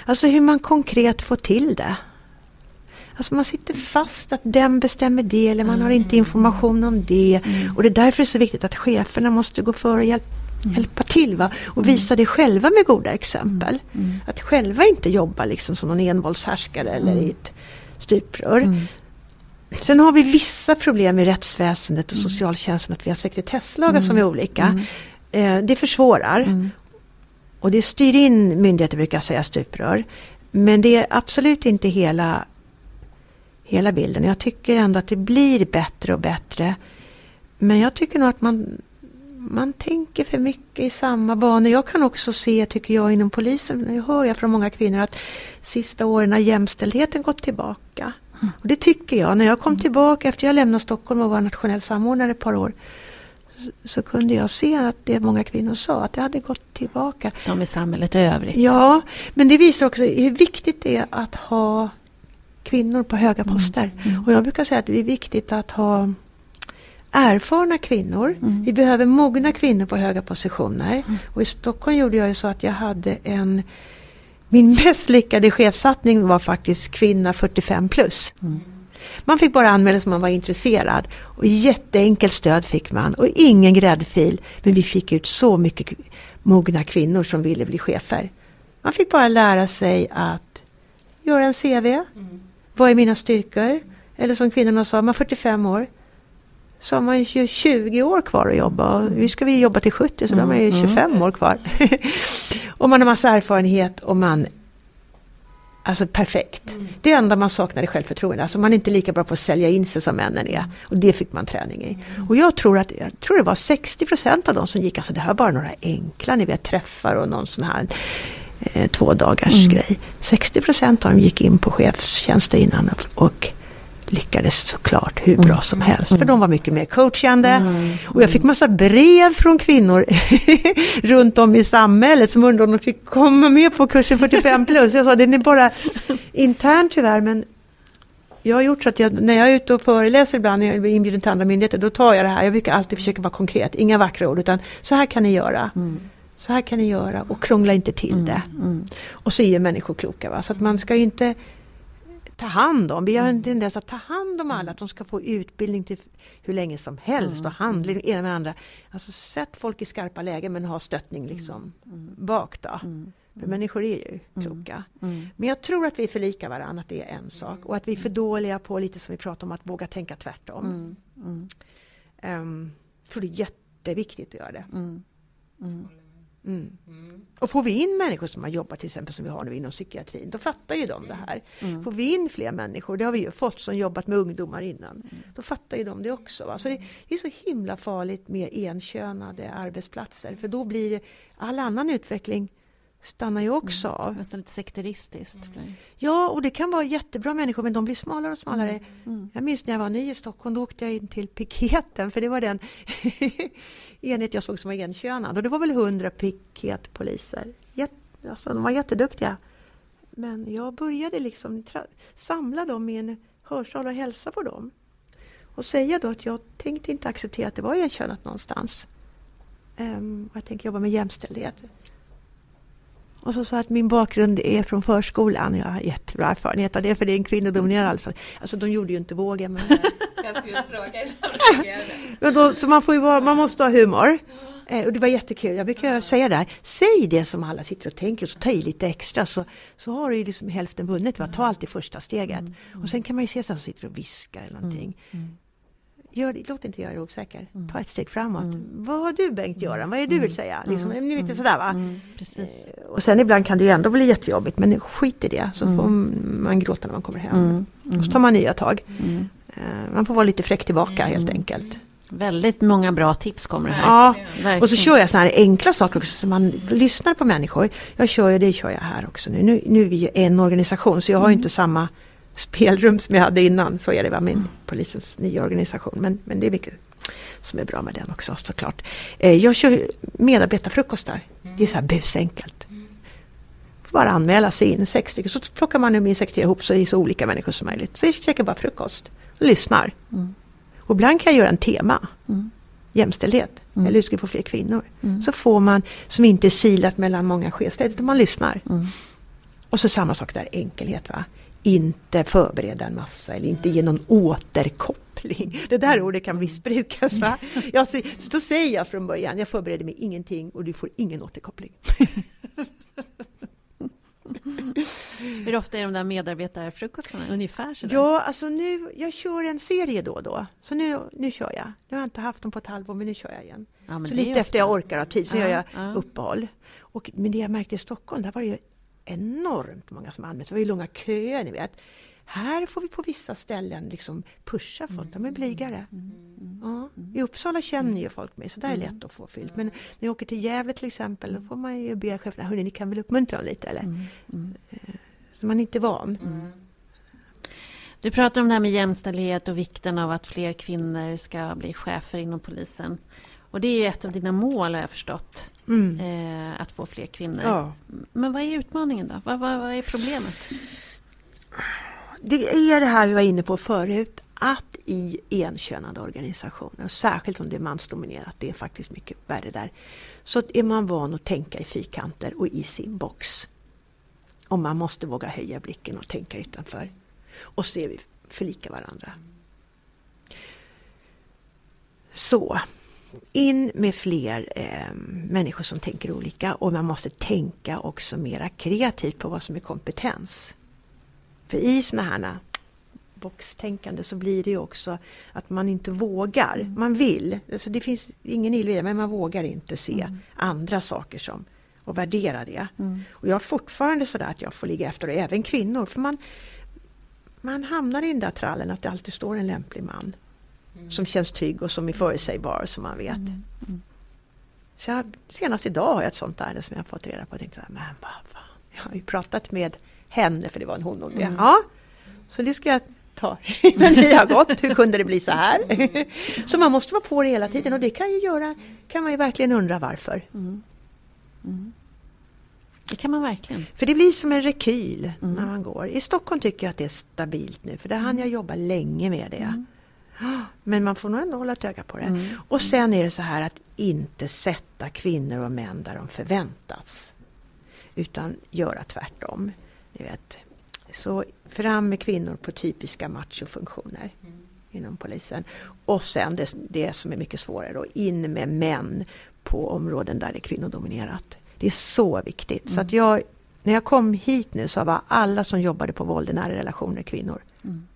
Speaker 8: Alltså hur man konkret får till det. Alltså man sitter fast att den bestämmer det eller man har inte information om det. Och det är därför det är så viktigt att cheferna måste gå före och hjälpa hjälpa till va? och visa det själva med goda exempel. Att själva inte jobba liksom som någon envåldshärskare eller i ett stuprör. Sen har vi vissa problem i rättsväsendet och socialtjänsten att vi har sekretesslagar som är olika. Eh, det försvårar. Och det styr in myndigheter brukar säga stuprör. Men det är absolut inte hela, hela bilden. Jag tycker ändå att det blir bättre och bättre. Men jag tycker nog att man, man tänker för mycket i samma banor. Jag kan också se, tycker jag, inom polisen, det hör jag från många kvinnor, att sista åren har jämställdheten gått tillbaka. Och det tycker jag. När jag kom tillbaka efter jag lämnade Stockholm och var nationell samordnare ett par år så kunde jag se att det många kvinnor sa, att det hade gått tillbaka.
Speaker 7: Som i samhället i övrigt.
Speaker 8: Ja, men det visar också hur viktigt det är att ha kvinnor på höga
Speaker 7: Mm.
Speaker 8: poster. Och jag brukar säga att det är viktigt att ha erfarna kvinnor.
Speaker 7: Mm.
Speaker 8: Vi behöver mogna kvinnor på höga positioner. Och i Stockholm gjorde jag ju så att jag hade en min mest lyckade chefsatsning var faktiskt kvinna 45 plus. Man fick bara anmäla sig om man var intresserad. Och jätteenkelt stöd fick man och ingen gräddfil. Men vi fick ut så mycket mogna kvinnor som ville bli chefer. Man fick bara lära sig att göra en CV. Vad är mina styrkor? Eller som kvinnorna sa, man är 45 år. Så har man ju 20 år kvar att jobba. Nu ska vi jobba till 70 så då har man ju 25 år kvar. (laughs) och man har massa erfarenhet och man Alltså perfekt. Det enda man saknar är självförtroende. Alltså man är inte lika bra på att sälja in sig som männen är. Och det fick man träning i. Och jag tror att jag tror det var 60 procent av de som gick, alltså det här var bara några enkla, ni vet träffar och någon sån här eh, två dagars grej. 60 procent av dem gick in på chefstjänster innan och lyckades såklart hur bra som helst. För de var mycket mer coachande. Och jag fick massa brev från kvinnor (laughs) runt om i samhället som undrade om de fick komma med på kursen 45 plus. Jag sa den är bara intern tyvärr men jag har gjort så att jag, när jag är ute och föreläser ibland, när jag blir inbjuden till andra myndigheter, då tar jag det här. Jag brukar alltid försöka vara konkret, inga vackra ord, utan så här kan ni göra. Så här kan ni göra och krångla inte till det. Och så är människor kloka. Va? Så att man ska ju inte ta hand om. Vi har en tendens att ta hand om alla, att de ska få utbildning till hur länge som helst och handling, ena med andra. Alltså sätt folk i skarpa lägen men ha stöttning liksom bak då. För människor är ju kloka. Men jag tror att vi är för lika varandra, att det är en sak. Och att vi är för dåliga på, lite som vi pratar om, att våga tänka tvärtom. Um, jag tror det är jätteviktigt att göra det. Mm. Och får vi in människor som har jobbat till exempel som vi har nu inom psykiatrin, då fattar ju de det här. Får vi in fler människor, det har vi ju fått som jobbat med ungdomar innan, då fattar ju de det också. Va? Så det, det är så himla farligt med enkönade arbetsplatser, för då blir all annan utveckling stannar ju också av.
Speaker 7: Nästan lite sekteristiskt. det.
Speaker 8: Ja, och det kan vara jättebra människor, men de blir smalare och smalare. Jag minns när jag var ny i Stockholm, då åkte jag in till piketen, för det var den (laughs) enhet jag såg som var enkönad. Och det var väl hundra piketpoliser. Jätte, alltså, de var jätteduktiga. Men jag började liksom samla dem i en hörsal och hälsa på dem. Och säga då att jag tänkte inte acceptera att det var enkönat någonstans. Um, jag tänker jobba med jämställdhet. Och så sa att min bakgrund är från förskolan. Jag har jättebra erfarenhet av det, för det är en kvinnodominerad arbetsplats. Alltså de gjorde ju inte vågen. Men, (laughs)
Speaker 1: Jag skulle fråga
Speaker 8: men då, så man, får ju vara, man måste ha humor. Eh, och det var jättekul. Jag brukar säga där, säg det som alla sitter och tänker och så ta i lite extra så, så har du ju liksom hälften vunnet. Va? Ta alltid första steget. Och sen kan man ju se så som sitter och viskar eller någonting. Gör, låt inte göra dig osäker. Ta ett steg framåt. Vad har du Bengt Göran? Vad är det du vill säga? Liksom, Ni vet, sådär, va?
Speaker 7: Precis.
Speaker 8: Eh, Och sen ibland kan det ju ändå bli jättejobbigt men skit i det så får man gråta när man kommer hem. Och så tar man nya tag. Eh, Man får vara lite fräck tillbaka helt enkelt.
Speaker 7: Väldigt många bra tips kommer här.
Speaker 8: Ja,
Speaker 7: Verkligen.
Speaker 8: och så kör jag sådana här enkla saker också så man lyssnar på människor. Jag kör ju, det kör jag här också nu. Nu, nu är vi en organisation så jag har ju inte samma spelrum som jag hade innan. Så är det va, min polisens nya organisation. Men, men det är mycket som är bra med den också såklart. Eh, Jag kör medarbetarfrukostar. Det är så här busenkelt. Bara anmäla sig in, sex stycken. Så plockar man min sekreterare ihop så det är så olika människor som möjligt. Så jag käkar bara frukost och lyssnar. Och ibland kan jag göra en tema. Jämställdhet. Eller hur ska vi få fler kvinnor? Så får man som inte är silat mellan många chefsstäder utan man lyssnar. Och så samma sak där, enkelhet. Va? Inte förbereda en massa eller inte ge någon återkoppling. Det där ordet kan missbrukas. Va? Jag, så, så då säger jag från början, jag förbereder mig ingenting och du får ingen återkoppling.
Speaker 7: Hur ofta är de där medarbetarfrukostarna? Ungefär sådär?
Speaker 8: Ja, alltså nu, jag kör en serie då och då. Så nu, nu kör jag. Nu har jag inte haft dem på ett halvår, men nu kör jag igen. Ja, så lite efter jag orkar ha tid, så ja, gör jag ja. uppehåll. Och, men det jag märkte i Stockholm, där var det ju enormt många som anmälde Det var ju långa köer, ni vet. Här får vi på vissa ställen liksom pusha folk, de är blygare. Mm. mm. Ja. I Uppsala känner ju folk mig, så där är det lätt att få fyllt. Men när jag åker till Gävle till exempel, då får man ju be cheferna, hörni, ni kan väl uppmuntra dem lite eller? Mm. Mm. Eh, så man är inte van. Mm.
Speaker 7: Du pratar om det här med jämställdhet och vikten av att fler kvinnor ska bli chefer inom polisen. Och det är ett av dina mål har jag förstått. Mm. Eh, att få fler kvinnor. Ja. Men vad är utmaningen då? Vad, vad, vad är problemet?
Speaker 8: Det är det här vi var inne på förut. Att i enkönade organisationer, särskilt om det är mansdominerat, det är faktiskt mycket värre där. Så är man van att tänka i fyrkanter och i sin box. Och man måste våga höja blicken och tänka utanför. Och se vi förlika varandra. Så, in med fler eh, människor som tänker olika och man måste tänka också mera kreativt på vad som är kompetens. För i sådana här boxtänkande så blir det också att man inte vågar. Man vill, alltså det finns ingen illvilja, men man vågar inte se mm. andra saker som och värdera det. Mm. Och jag är fortfarande sådär att jag får ligga efter, och även kvinnor, för man, man hamnar i den där trallen att det alltid står en lämplig man mm. som känns trygg och som är förutsägbar som man vet. Mm. mm. Så jag, senast idag har jag ett sånt ärende som jag fått reda på och tänkte, men vad fan, jag har ju pratat med henne, för det var en hon och det. Mm. Ja, så det ska jag ta (laughs) innan ni har gått. Hur kunde det bli så här? (laughs) så man måste vara på det hela tiden och det kan ju göra, kan man ju verkligen undra varför. Mm.
Speaker 7: Mm. Det kan man verkligen.
Speaker 8: För det blir som en rekyl mm. när man går. I Stockholm tycker jag att det är stabilt nu, för där hann jag jobba länge med det. Mm. Men man får nog ändå hålla ett öga på det. Mm. Och sen är det så här att inte sätta kvinnor och män där de förväntas. Utan göra tvärtom. Ni vet. Så fram med kvinnor på typiska machofunktioner mm. inom polisen. Och sen det, det som är mycket svårare då, in med män på områden där det är kvinnodominerat. Det är så viktigt. Mm. Så att jag, när jag kom hit nu så var alla som jobbade på våld i nära relationer kvinnor. Mm.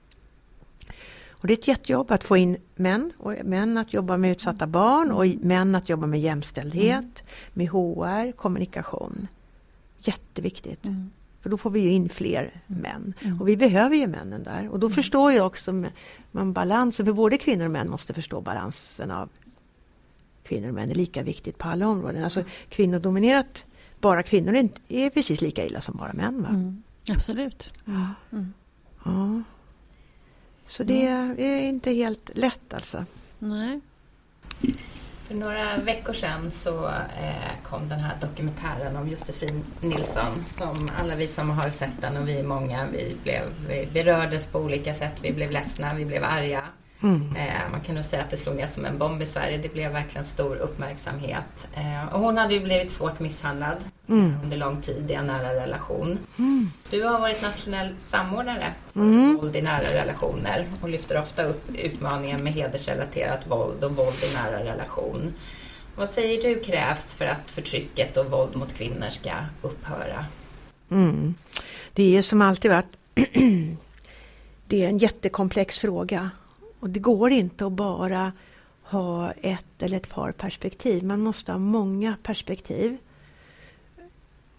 Speaker 8: Och det är ett jättejobb att få in män, och män att jobba med utsatta barn och män att jobba med jämställdhet, mm. med HR, kommunikation. Jätteviktigt. Mm. För då får vi ju in fler män. Mm. Och vi behöver ju männen där. Och då mm. förstår jag också man balansen, för både kvinnor och män måste förstå balansen av kvinnor och män är lika viktigt på alla områden. Alltså kvinnodominerat, bara kvinnor är, är precis lika illa som bara män. Va? Mm.
Speaker 7: Absolut.
Speaker 8: Mm. Ja. Så det är inte helt lätt alltså.
Speaker 7: Nej.
Speaker 1: För några veckor sedan så eh, kom den här dokumentären om Josefin Nilsson som alla vi som har sett den och vi är många, vi, blev, vi berördes på olika sätt. Vi blev ledsna, vi blev arga. Mm. Eh, man kan nog säga att det slog ner som en bomb i Sverige. Det blev verkligen stor uppmärksamhet. Eh, och hon hade ju blivit svårt misshandlad mm. under lång tid i en nära relation. Mm. Du har varit nationell samordnare för mm. våld i nära relationer och lyfter ofta upp utmaningen med hedersrelaterat våld och våld i nära relation. Vad säger du krävs för att förtrycket och våld mot kvinnor ska upphöra?
Speaker 8: Mm. Det är som alltid varit (clears throat) det är en jättekomplex fråga och det går inte att bara ha ett eller ett par perspektiv. Man måste ha många perspektiv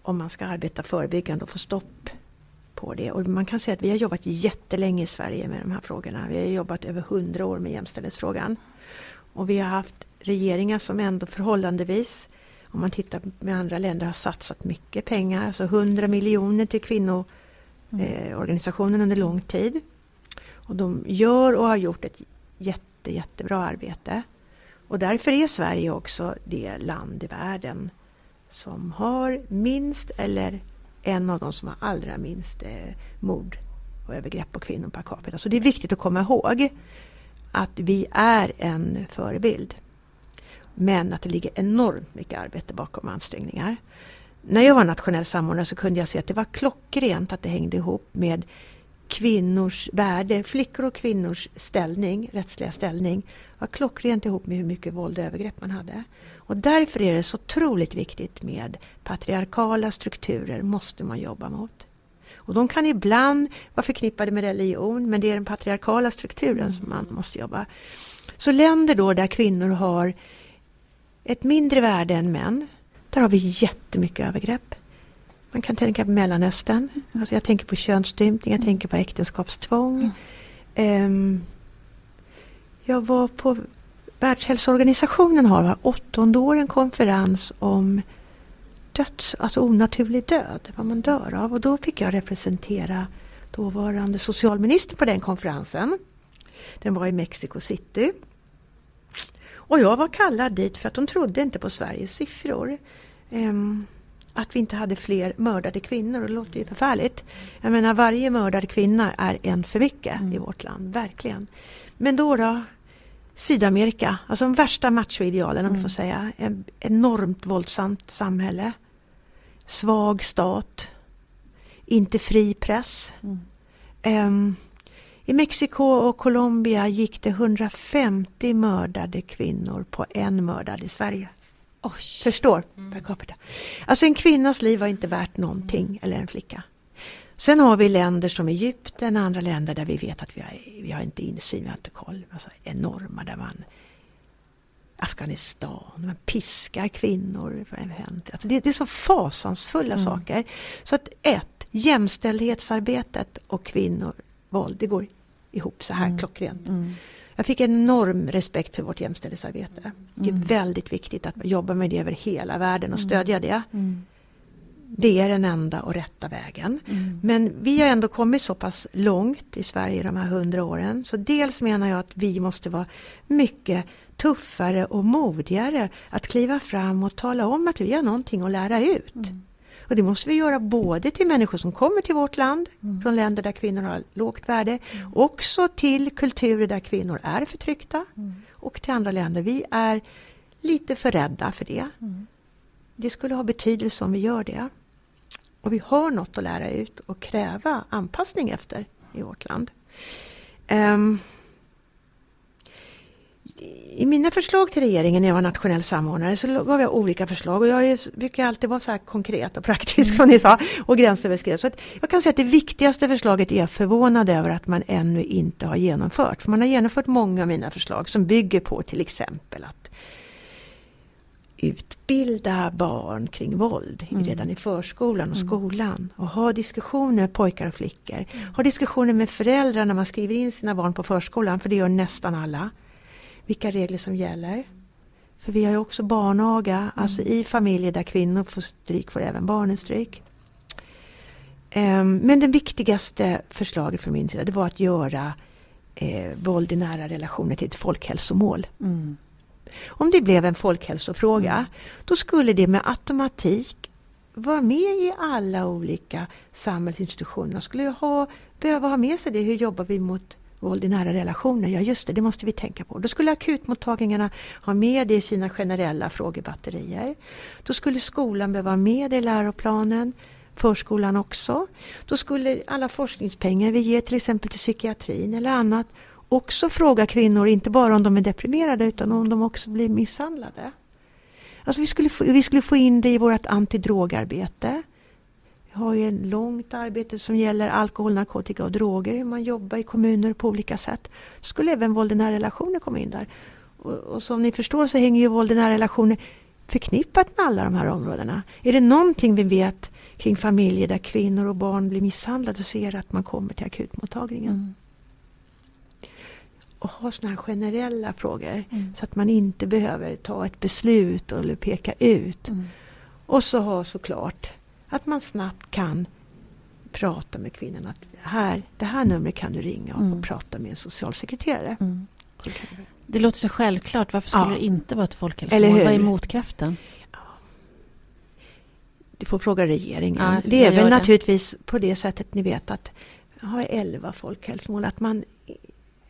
Speaker 8: om man ska arbeta förebyggande och få stopp på det. Och man kan säga att vi har jobbat jättelänge i Sverige med de här frågorna. Vi har jobbat över hundra år med jämställdhetsfrågan. Och vi har haft regeringar som ändå förhållandevis, om man tittar med andra länder, har satsat mycket pengar. Alltså 100 miljoner till kvinnoorganisationen eh, under lång tid. Och de gör och har gjort ett jätte, jättebra arbete. Och därför är Sverige också det land i världen som har minst eller en av de som har allra minst eh, mord och övergrepp på kvinnor per capita. Så det är viktigt att komma ihåg att vi är en förebild. Men att det ligger enormt mycket arbete bakom ansträngningar. När jag var nationell samordnare så kunde jag se att det var klockrent att det hängde ihop med kvinnors värde, flickor och kvinnors ställning, rättsliga ställning var klockrent ihop med hur mycket våld och övergrepp man hade. Och därför är det så otroligt viktigt med patriarkala strukturer, måste man jobba mot. Och de kan ibland vara förknippade med religion, men det är den patriarkala strukturen som man måste jobba. Så länder då där kvinnor har ett mindre värde än män, där har vi jättemycket övergrepp. Man kan tänka på Mellanöstern, alltså jag tänker på könsstympning, jag tänker på äktenskapstvång. Um, jag var på Världshälsoorganisationen har var åttonde år en konferens om döds, alltså onaturlig död, vad man dör av. Och då fick jag representera dåvarande socialminister på den konferensen. Den var i Mexico City. Och jag var kallad dit för att de trodde inte på Sveriges siffror. Um, att vi inte hade fler mördade kvinnor. Det låter ju förfärligt. Jag menar varje mördad kvinna är en för mycket mm. i vårt land, verkligen. Men då då, Sydamerika, alltså de värsta machoidealen om mm. får säga. En enormt våldsamt samhälle. Svag stat. Inte fri press. Mm. Um, I Mexiko och Colombia gick det 150 mördade kvinnor på en mördad i Sverige. Oj. Förstår? Mm. Per capita. Alltså en kvinnas liv var inte värt någonting, mm. eller en flicka. Sen har vi länder som Egypten, andra länder där vi vet att vi har, vi har inte insyn, vi har inte koll. Alltså enorma där man Afghanistan, man piskar kvinnor. Alltså det, det är så fasansfulla mm. saker. Så att ett, jämställdhetsarbetet och kvinnor, våld, det går ihop så här mm. klockrent. Mm. Jag fick enorm respekt för vårt jämställdhetsarbete. Det är mm. väldigt viktigt att jobba med det över hela världen och mm. stödja det. Mm. Det är den enda och rätta vägen. Mm. Men vi har ändå kommit så pass långt i Sverige de här hundra åren. Så dels menar jag att vi måste vara mycket tuffare och modigare att kliva fram och tala om att vi har någonting att lära ut. Mm. Och det måste vi göra både till människor som kommer till vårt land, mm. från länder där kvinnor har lågt värde, mm. också till kulturer där kvinnor är förtryckta mm. och till andra länder. Vi är lite för rädda för det. Mm. Det skulle ha betydelse om vi gör det. Och vi har något att lära ut och kräva anpassning efter i vårt land. Um, i mina förslag till regeringen när jag var nationell samordnare så gav jag olika förslag och jag är, brukar alltid vara så här konkret och praktisk mm. som ni sa och gränsöverskridande. Så jag kan säga att det viktigaste förslaget är jag förvånad över att man ännu inte har genomfört. För man har genomfört många av mina förslag som bygger på till exempel att utbilda barn kring våld mm. redan i förskolan och mm. skolan. Och ha diskussioner pojkar och flickor. Mm. Ha diskussioner med föräldrar när man skriver in sina barn på förskolan, för det gör nästan alla vilka regler som gäller. För vi har ju också barnaga, mm. alltså i familjer där kvinnor får stryk får även barnen stryk. Um, men det viktigaste förslaget från min sida det var att göra eh, våld i nära relationer till ett folkhälsomål. Mm. Om det blev en folkhälsofråga, mm. då skulle det med automatik vara med i alla olika samhällsinstitutioner. Skulle ha, behöva ha med sig det, hur jobbar vi mot våld i nära relationer, ja just det, det måste vi tänka på. Då skulle akutmottagningarna ha med det i sina generella frågebatterier. Då skulle skolan behöva ha med det i läroplanen, förskolan också. Då skulle alla forskningspengar vi ger till exempel till psykiatrin eller annat också fråga kvinnor, inte bara om de är deprimerade utan om de också blir misshandlade. Alltså vi skulle få, vi skulle få in det i vårt antidrogarbete. Vi har ju ett långt arbete som gäller alkohol, narkotika och droger, hur man jobbar i kommuner på olika sätt. Skulle även våld i nära relationer komma in där. Och, och som ni förstår så hänger ju våld i nära relationer förknippat med alla de här områdena. Är det någonting vi vet kring familjer där kvinnor och barn blir misshandlade så är det att man kommer till akutmottagningen. Mm. Och ha sådana här generella frågor mm. så att man inte behöver ta ett beslut eller peka ut. Mm. Och så ha såklart att man snabbt kan prata med kvinnan. Att här, det här numret kan du ringa och mm. prata med en socialsekreterare. Mm.
Speaker 7: Det låter så självklart. Varför skulle ja. det inte vara ett folkhälsomål? Vad är motkraften? Ja.
Speaker 8: Du får fråga regeringen. Ja, det är väl det. naturligtvis på det sättet ni vet att har elva folkhälsomål. Att man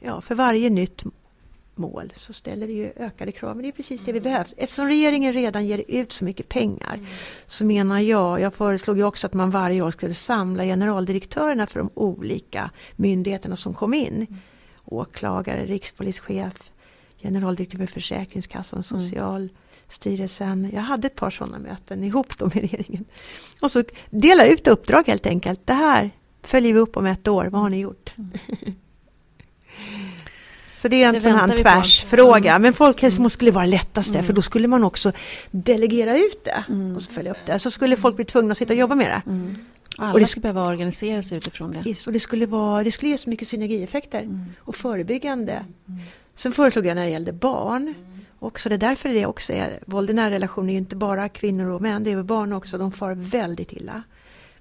Speaker 8: ja, för varje nytt mål så ställer det ju ökade krav. Men det är precis det vi behöver. Eftersom regeringen redan ger ut så mycket pengar så menar jag, jag föreslog ju också att man varje år skulle samla generaldirektörerna för de olika myndigheterna som kom in. Åklagare, rikspolischef, generaldirektör för Försäkringskassan, Socialstyrelsen. Jag hade ett par sådana möten ihop då med regeringen. Och så dela ut uppdrag helt enkelt. Det här följer vi upp om ett år. Vad har ni gjort? Så det är en
Speaker 7: vi på.
Speaker 8: tvärsfråga.
Speaker 7: Mm.
Speaker 8: Men folkhälsomål skulle vara lättast för då skulle man också delegera ut det och så följa upp det. Så skulle folk bli tvungna att sitta och jobba med det.
Speaker 7: Alla
Speaker 8: Och det-
Speaker 7: ska behöva organisera sig utifrån det.
Speaker 8: Yes, Och det skulle, vara, det skulle ge så mycket synergieffekter och förebyggande. Sen föreslog jag när det gällde barn. Också det är därför det också är, våld i nära relationer är ju inte bara kvinnor och män, det är barn också. De far väldigt illa.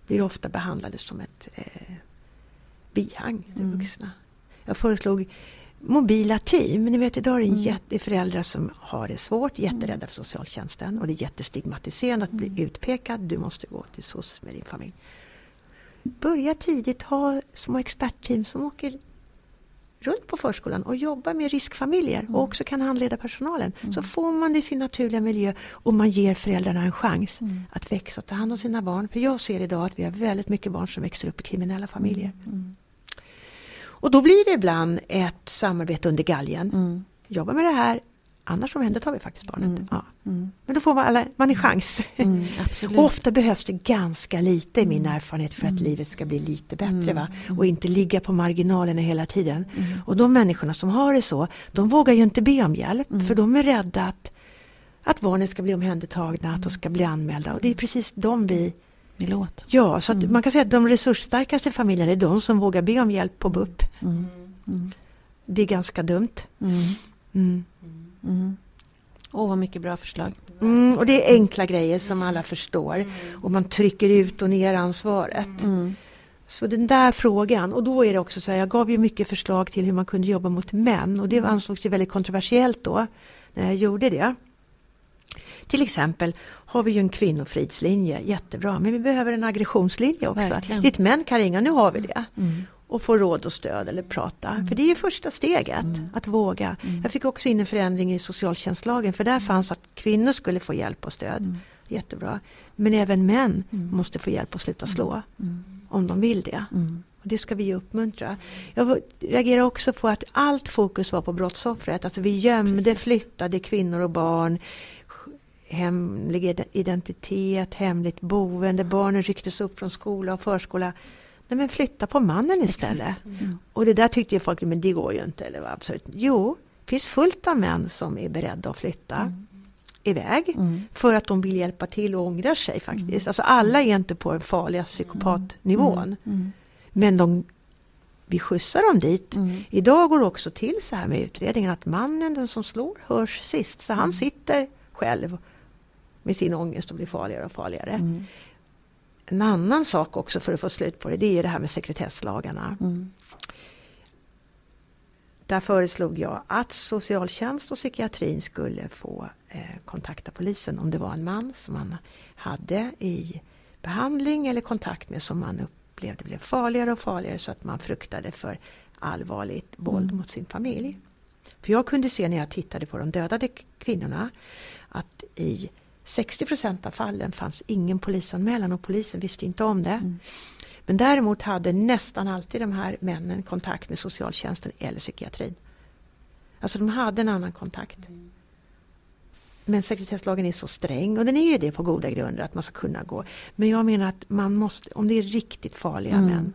Speaker 8: Blir ofta behandlade som ett eh, bihang till vuxna. Jag föreslog mobila team. Ni vet idag är det en jätte föräldrar som har det svårt, jätterädda för socialtjänsten och det är jättestigmatiserande att bli utpekad. Du måste gå till SOS med din familj. Börja tidigt ha små expertteam som åker runt på förskolan och jobbar med riskfamiljer och också kan handleda personalen. Så får man det i sin naturliga miljö och man ger föräldrarna en chans att växa och ta hand om sina barn. För jag ser idag att vi har väldigt mycket barn som växer upp i kriminella familjer. Och då blir det ibland ett samarbete under galgen. Jobba med det här, annars omhändertar vi faktiskt barnet. Ja. Men då får man, alla, man en chans.
Speaker 7: Mm.
Speaker 8: Och ofta behövs det ganska lite i min erfarenhet för att livet ska bli lite bättre. Va? Och inte ligga på marginalerna hela tiden. Och de människorna som har det så, de vågar ju inte be om hjälp. För de är rädda att, att barnen ska bli omhändertagna, att de ska bli anmälda. Och det är precis de vi...
Speaker 7: Vill åt.
Speaker 8: Ja, så att man kan säga att de resursstarkaste familjerna är de som vågar be om hjälp på BUP. Det är ganska dumt. Mm.
Speaker 7: Åh, vad mycket bra förslag.
Speaker 8: Mm, och det är enkla grejer som alla förstår. Och man trycker ut och ner ansvaret. Så den där frågan, och då är det också så här, jag gav ju mycket förslag till hur man kunde jobba mot män och det ansågs ju väldigt kontroversiellt då när jag gjorde det. Till exempel har vi ju en kvinnofridslinje, jättebra, men vi behöver en aggressionslinje också.
Speaker 7: Verkligen.
Speaker 8: Dit män kan ringa, nu har vi det. Och få råd och stöd eller prata. För det är ju första steget, att våga. Jag fick också in en förändring i socialtjänstlagen, för där fanns att kvinnor skulle få hjälp och stöd. Jättebra. Men även män måste få hjälp att sluta slå. Om de vill det. Och det ska vi uppmuntra. Jag reagerar också på att allt fokus var på brottsoffret. Alltså vi gömde, flyttade kvinnor och barn. Hemlig identitet, hemligt boende. Barnen rycktes upp från skola och förskola. Nej men flytta på mannen istället. Och det där tyckte ju folk, men det går ju inte. Eller vad absurt. Jo, det finns fullt av män som är beredda att flytta iväg för att de vill hjälpa till och ångrar sig faktiskt. Alltså alla är inte på den farliga psykopatnivån. Men de, vi skjutsar dem dit. Idag går det också till så här med utredningen att mannen, den som slår, hörs sist. Så han sitter själv med sin ångest och blir farligare och farligare. En annan sak också för att få slut på det, det är det här med sekretesslagarna. Där föreslog jag att socialtjänst och psykiatrin skulle få eh, kontakta polisen om det var en man som man hade i behandling eller kontakt med som man upplevde blev farligare och farligare så att man fruktade för allvarligt våld mot sin familj. För jag kunde se när jag tittade på de dödade kvinnorna att i 60 procent av fallen fanns ingen polisanmälan och polisen visste inte om det. Men däremot hade nästan alltid de här männen kontakt med socialtjänsten eller psykiatrin. Alltså de hade en annan kontakt. Men sekretesslagen är så sträng och den är ju det på goda grunder att man ska kunna gå. Men jag menar att man måste, om det är riktigt farliga män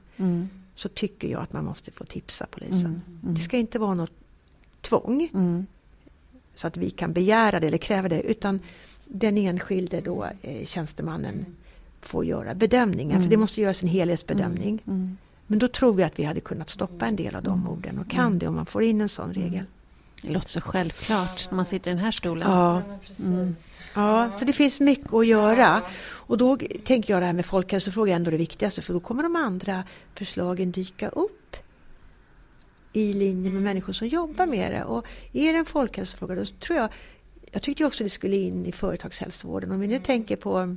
Speaker 8: så tycker jag att man måste få tipsa polisen. Det ska inte vara något tvång så att vi kan begära det eller kräva det utan den enskilde då, eh, tjänstemannen får göra bedömningen. För det måste göras en helhetsbedömning. Men då tror vi att vi hade kunnat stoppa en del av de orden och kan det om man får in en sån regel.
Speaker 7: Det låter så självklart när man sitter i den här stolen.
Speaker 8: Ja. ja, så det finns mycket att göra. Och då tänker jag det här med folkhälsofrågor är ändå det viktigaste för då kommer de andra förslagen dyka upp i linje med människor som jobbar med det. Och är det en folkhälsofråga då tror jag, jag tyckte också det skulle in i företagshälsovården. Om vi nu tänker på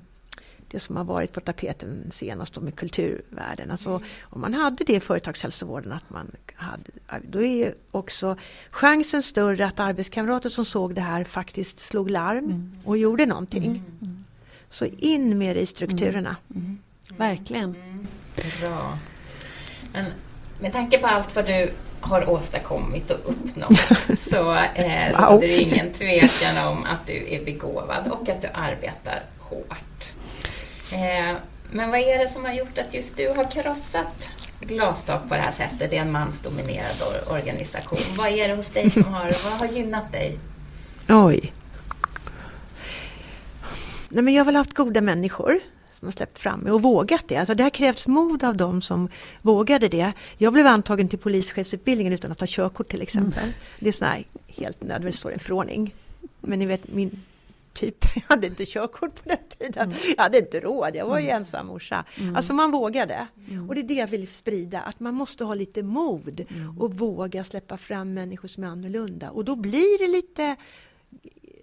Speaker 8: det som har varit på tapeten senast med kulturvärden. Alltså, mm. Om man hade det i företagshälsovården, att man hade, då är också chansen större att arbetskamrater som såg det här faktiskt slog larm mm. och gjorde någonting. Mm. mm. Så in med det i strukturerna.
Speaker 7: Mm. Mm. Verkligen.
Speaker 1: Bra. Men med tanke på allt vad du har åstadkommit och uppnått (laughs) så eh, wow. råder det ingen tvekan om att du är begåvad och att du arbetar hårt. Eh, men vad är det som har gjort att just du har krossat glastak på det här sättet? Det är en mansdominerad organisation. Vad är det hos dig som har, vad har gynnat dig?
Speaker 8: Oj. Nej, men jag har väl haft goda människor som har släppt fram mig och vågat det. Alltså det har krävts mod av dem som vågade det. Jag blev antagen till polischefsutbildningen utan att ha körkort till exempel. Mm. Det är sån helt nödvändigt, står en förordning. Men ni vet, min typ, (laughs) jag hade inte körkort på den tiden. Mm. Jag hade inte råd, jag var ju mm. ensam morsa. Mm. Alltså man vågade. Mm. Och det är det jag vill sprida, att man måste ha lite mod mm. och våga släppa fram människor som är annorlunda. Och då blir det lite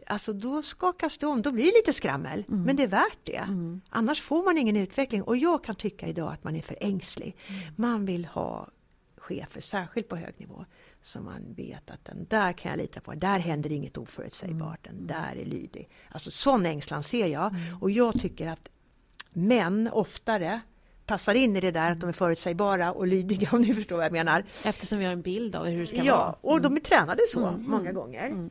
Speaker 8: alltså då skakas det om, då blir det lite skrammel. Mm. Men det är värt det. Mm. Annars får man ingen utveckling. Och jag kan tycka idag att man är för ängslig. Mm. Man vill ha chefer, särskilt på hög nivå, som man vet att den där kan jag lita på. Där händer inget oförutsägbart. Den mm. där är lydig. Alltså sån ängslan ser jag. Mm. Och jag tycker att män oftare passar in i det där att de är förutsägbara och lydiga (laughs) om ni förstår vad jag menar.
Speaker 7: Eftersom vi har en bild av hur det ska
Speaker 8: ja,
Speaker 7: vara.
Speaker 8: Ja, och de är tränade så mm. många gånger. Um,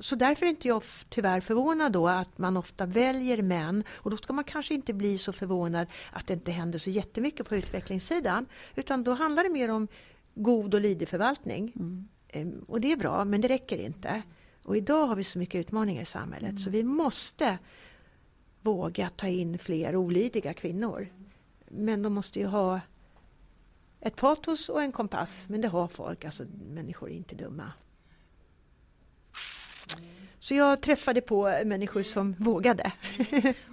Speaker 8: så därför är inte jag tyvärr förvånad då att man ofta väljer män och då ska man kanske inte bli så förvånad att det inte händer så jättemycket på utvecklingssidan utan då handlar det mer om god och lydig förvaltning. Mm. Um, och det är bra men det räcker inte. Och idag har vi så mycket utmaningar i samhället mm. så vi måste våga ta in fler olydiga kvinnor. Men de måste ju ha ett patos och en kompass men det har folk, alltså människor är inte dumma. Så jag träffade på människor som vågade.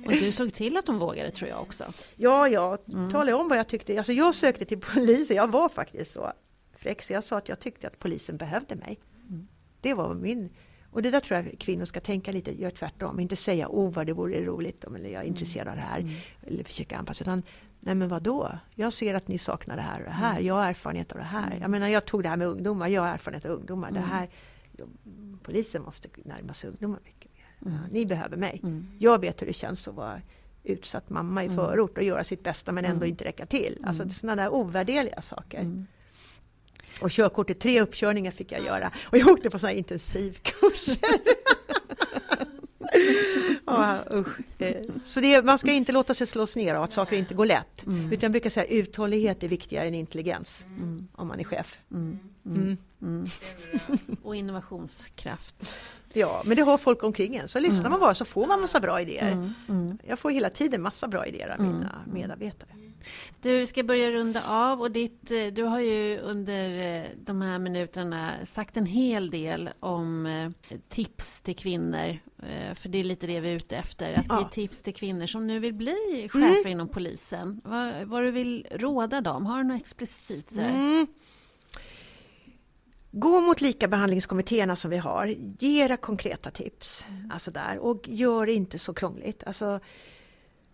Speaker 7: Och du såg till att de vågade tror jag också.
Speaker 8: Ja, jag mm. talade om vad jag tyckte. Alltså jag sökte till polisen, jag var faktiskt så fräck så jag sa att jag tyckte att polisen behövde mig. Mm. Det var min... Och det där tror jag kvinnor ska tänka lite, gör tvärtom. Inte säga oh vad det vore roligt eller jag är intresserad av det här. Mm. Eller försöka anpassa. Utan nej men vadå? Jag ser att ni saknar det här och det här. Mm. Jag har erfarenhet av det här. Jag menar jag tog det här med ungdomar. Jag har erfarenhet av ungdomar. Det mm. här polisen måste närma sig ungdomar mycket mer. Mm. ni behöver mig. Mm. Jag vet hur det känns att vara utsatt mamma i mm. förort och göra sitt bästa men ändå mm. inte räcka till. Alltså mm. sådana där ovärdeliga saker. Mm. Och körkortet, tre uppkörningar fick jag göra. Och jag åkte på sådana här intensivkurser. (laughs) ja, Så det, man ska inte låta sig slås ner av att saker inte går lätt. Mm. Utan jag brukar säga uthållighet är viktigare än intelligens mm. om man är chef. Mm.
Speaker 7: mm. mm. Och innovationskraft.
Speaker 8: Ja, men det har folk omkring en. Så lyssnar man bara så får man massa bra idéer. Jag får hela tiden massa bra idéer av mina medarbetare.
Speaker 7: Du ska börja runda av och ditt, eh, du har ju under eh, de här minuterna sagt en hel del om eh, tips till kvinnor. För det är lite det vi är ute efter, att ja. ge tips till kvinnor som nu vill bli chefer mm. inom polisen. Vad, vad, du vill råda dem? Har du något explicit? Så mm.
Speaker 8: Gå mot likabehandlingskommittéerna som vi har. Ge era konkreta tips. Mm. Alltså där. Och gör inte så krångligt. Alltså,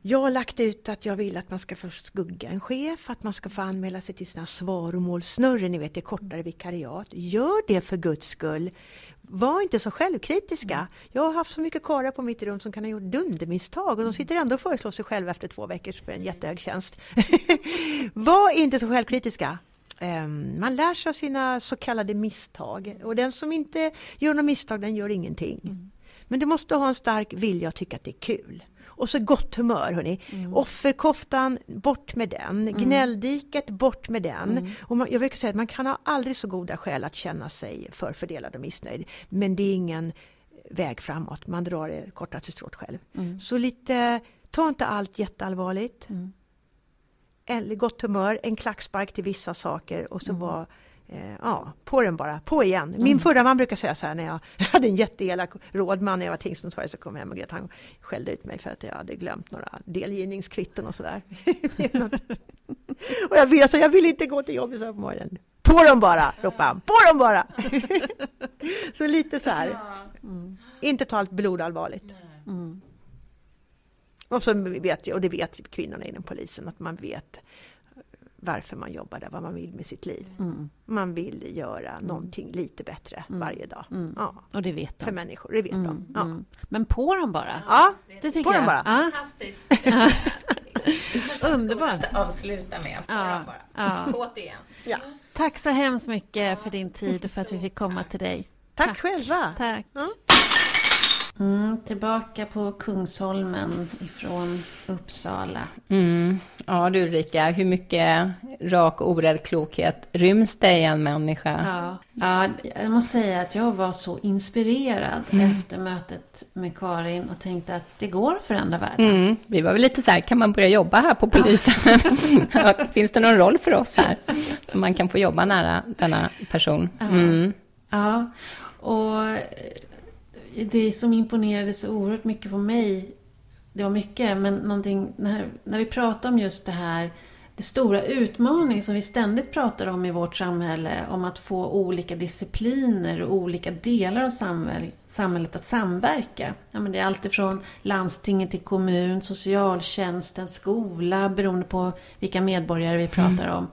Speaker 8: jag har lagt ut att jag vill att man ska få skugga en chef, att man ska få anmäla sig till sina svaromålssnurror, ni vet det kortare vikariat. Gör det för guds skull. Var inte så självkritiska. Jag har haft så mycket karlar på mitt rum som kan ha gjort dundermisstag och de sitter ändå och föreslår sig själva efter två veckor för en jättehög tjänst. (laughs) Var inte så självkritiska. Ehm, man lär sig av sina så kallade misstag och den som inte gör några misstag den gör ingenting. Mm. Men du måste ha en stark vilja och tycka att det är kul. Och så gott humör hörni. Mm. Offerkoftan, bort med den. Mm. Gnälldiket, bort med den. Mm. Och man, jag brukar säga att man kan ha aldrig så goda skäl att känna sig förfördelad och missnöjd. Men det är ingen väg framåt. Man drar det kortaste strået själv. Mm. Så lite, ta inte allt jätteallvarligt. Mm. En, gott humör, en klackspark till vissa saker och så mm. var ja, på den bara, på igen. Min mm. förra man brukar säga så här när jag (laughs) hade en jätteelak rådman när jag var tingsnotarie så kom jag hem och grät. Han skällde ut mig för att jag hade glömt några delgivningskvitton och sådär. (laughs) och jag vill, alltså, jag vill inte gå till jobbet så här på morgonen. På dem bara, ropade han. På dem bara! (laughs) så lite så här. Mm. Inte ta allt blod allvarligt. Mm. Och, så vet jag, och det vet kvinnorna inom polisen, att man vet varför man jobbar där, vad man vill med sitt liv. Mm. Man vill göra mm. någonting lite bättre mm. varje dag.
Speaker 7: Mm. Ja. Och det vet de.
Speaker 8: För människor, det vet de.
Speaker 7: Mm. Ja. Mm. Men på dem bara.
Speaker 8: Ja, det tycker på jag. Dem bara.
Speaker 1: Fantastiskt. (laughs)
Speaker 7: Underbart.
Speaker 1: Att avsluta med. På ja. dem bara. Ja. Återigen.
Speaker 7: Ja. Tack så hemskt mycket för din tid och för att vi fick komma till dig.
Speaker 8: Tack, Tack. själva.
Speaker 7: Tack. Mm, tillbaka på Kungsholmen ifrån Uppsala.
Speaker 1: Mm. Ja du Ulrika, hur mycket rak och orädd klokhet ryms det i en människa?
Speaker 7: Ja, ja jag måste säga att jag var så inspirerad mm. efter mötet med Karin och tänkte att det går att förändra världen.
Speaker 1: Mm. Vi var väl lite så här, kan man börja jobba här på polisen? (laughs) Finns det någon roll för oss här? Så man kan få jobba nära denna person.
Speaker 7: Mm. Ja, och det som imponerade så oerhört mycket på mig, det var mycket, men någonting, när, när vi pratar om just det här, det stora utmaning som vi ständigt pratar om i vårt samhälle, om att få olika discipliner och olika delar av samhället att samverka. Ja, men det är alltifrån landstinget till kommun, socialtjänsten, skola, beroende på vilka medborgare vi pratar mm. om.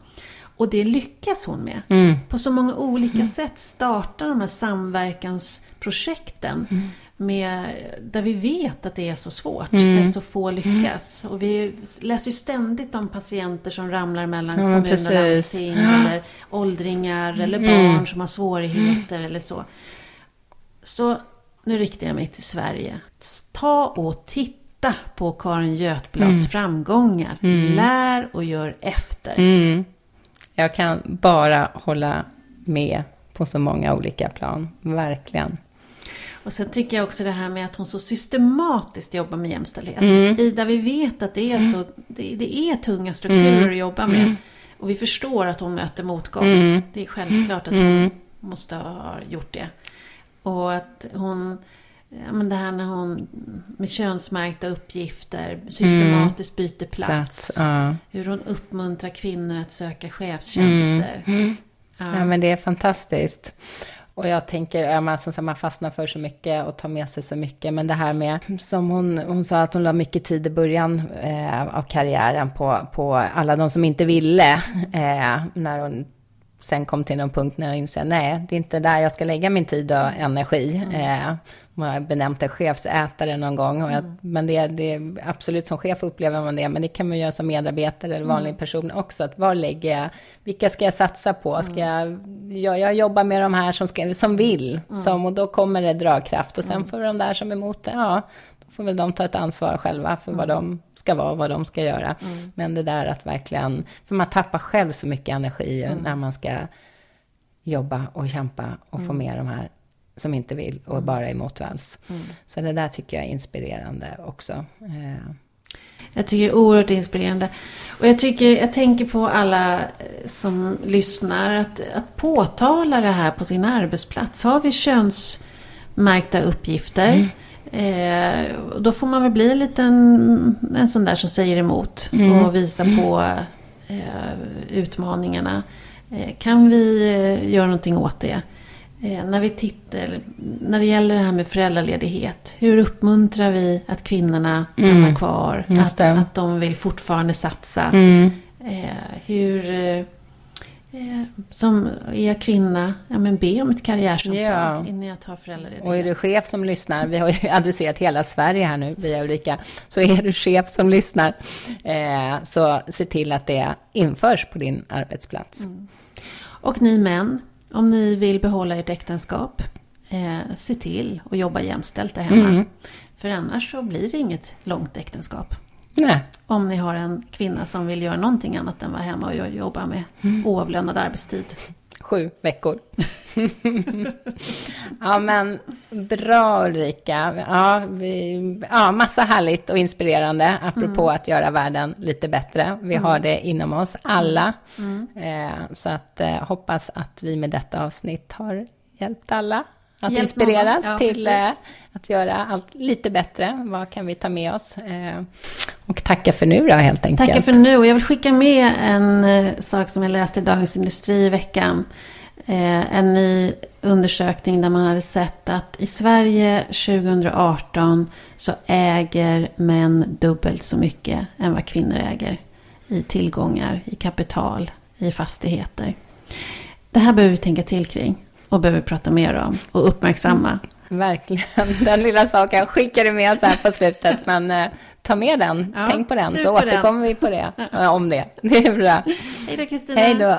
Speaker 7: Och det lyckas hon med. Mm. På så många olika mm. sätt startar de här samverkansprojekten. Mm. Med, där vi vet att det är så svårt, mm. där så få lyckas. Och vi läser ju ständigt om patienter som ramlar mellan ja, kommun och landsting. Eller åldringar eller mm. barn som har svårigheter eller så. Så nu riktar jag mig till Sverige. Ta och titta på Karin Götblads mm. framgångar. Lär och gör efter.
Speaker 1: Jag kan bara hålla med på så många olika plan, verkligen.
Speaker 7: Och sen tycker jag också det här med att hon så systematiskt jobbar med jämställdhet. Mm. I där vi vet att det är så, det, det är tunga strukturer mm. att jobba med. Mm. Och vi förstår att hon möter motgång. Mm. Det är självklart att hon mm. måste ha gjort det. Och att hon ja, men det här när hon med könsmärkta uppgifter systematiskt mm. byter plats. plats ja. Hur hon uppmuntrar kvinnor att söka chefstjänster. Mm.
Speaker 1: Mm. Ja. ja. men det är fantastiskt. Och jag tänker, man, som man fastnar för så mycket och tar med sig så mycket. Men det här med, som hon, hon sa att hon la mycket tid i början eh, av karriären på, på alla de som inte ville. Eh, när hon sen kom till någon punkt när jag inser, nej, det är inte där jag ska lägga min tid och energi. Mm. Eh, man har benämnt det chefsätare någon gång. Och jag, mm. Men det, det absolut som chef upplever man det, men det kan man göra som medarbetare eller vanlig mm. person också. Att var lägger jag, vilka ska jag satsa på? Ska jag, jag, jag jobbar med de här som, ska, som vill, mm. som, och då kommer det dragkraft. Och sen mm. får de där som är emot det, ja, då får väl de ta ett ansvar själva för vad de ska vara, vad de ska göra. Mm. Men det där att verkligen, för man tappar själv så mycket energi mm. när man ska jobba och kämpa och mm. få med de här som inte vill och mm. bara är motvalls. Mm. Så det där tycker jag är inspirerande också. Eh.
Speaker 7: Jag tycker det är oerhört inspirerande. Och jag, tycker, jag tänker på alla eh, som lyssnar, att, att påtala det här på sin arbetsplats. Har vi könsmärkta uppgifter, mm. Eh, då får man väl bli en liten en sån där som säger emot mm. och visa på eh, utmaningarna. Eh, kan vi eh, göra någonting åt det? Eh, när vi tittar, när det gäller det här med föräldraledighet. Hur uppmuntrar vi att kvinnorna stannar mm. kvar? Att, att de vill fortfarande satsa? Mm. Eh, hur Eh, som är jag kvinna, ja men be om ett karriärsamtal ja. innan jag tar föräldraledighet.
Speaker 1: Och är du chef som lyssnar, vi har ju (laughs) adresserat hela Sverige här nu via Ulrika, så är du chef som lyssnar, eh, så se till att det införs på din arbetsplats. Mm.
Speaker 7: Och ni män, om ni vill behålla ert äktenskap, eh, se till att jobba jämställt där hemma. Mm. För annars så blir det inget långt äktenskap.
Speaker 1: Nej.
Speaker 7: Om ni har en kvinna som vill göra någonting annat än vara hemma och jobba med mm. oavlönad arbetstid.
Speaker 1: Sju veckor. ja men bra Ulrika. Ja, vi, ja, massa härligt och inspirerande apropå mm. att göra världen lite bättre. Vi mm. har det inom oss alla. Mm. Eh, så att eh, hoppas att vi med detta avsnitt har hjälpt alla att Hjälp inspireras ja, till eh, att göra allt lite bättre. Vad kan vi ta med oss? Eh, och tacka för nu då helt enkelt.
Speaker 7: Tacka för nu. Och jag vill skicka med en eh, sak som jag läste i Dagens Industri i veckan. En ny undersökning där man hade sett att i Sverige 2018 så äger män dubbelt så mycket än vad kvinnor äger i tillgångar, i kapital, i fastigheter. Det här behöver vi tänka till kring och behöver prata mer om och uppmärksamma.
Speaker 1: Verkligen. (laughs) Den lilla saken jag skickade med så här på slutet, men eh, ta med den. Ja, Tänk på den, så återkommer den. vi på det, om det. (laughs) Det är bra.
Speaker 7: Hej då, Kristina.
Speaker 1: Hej då.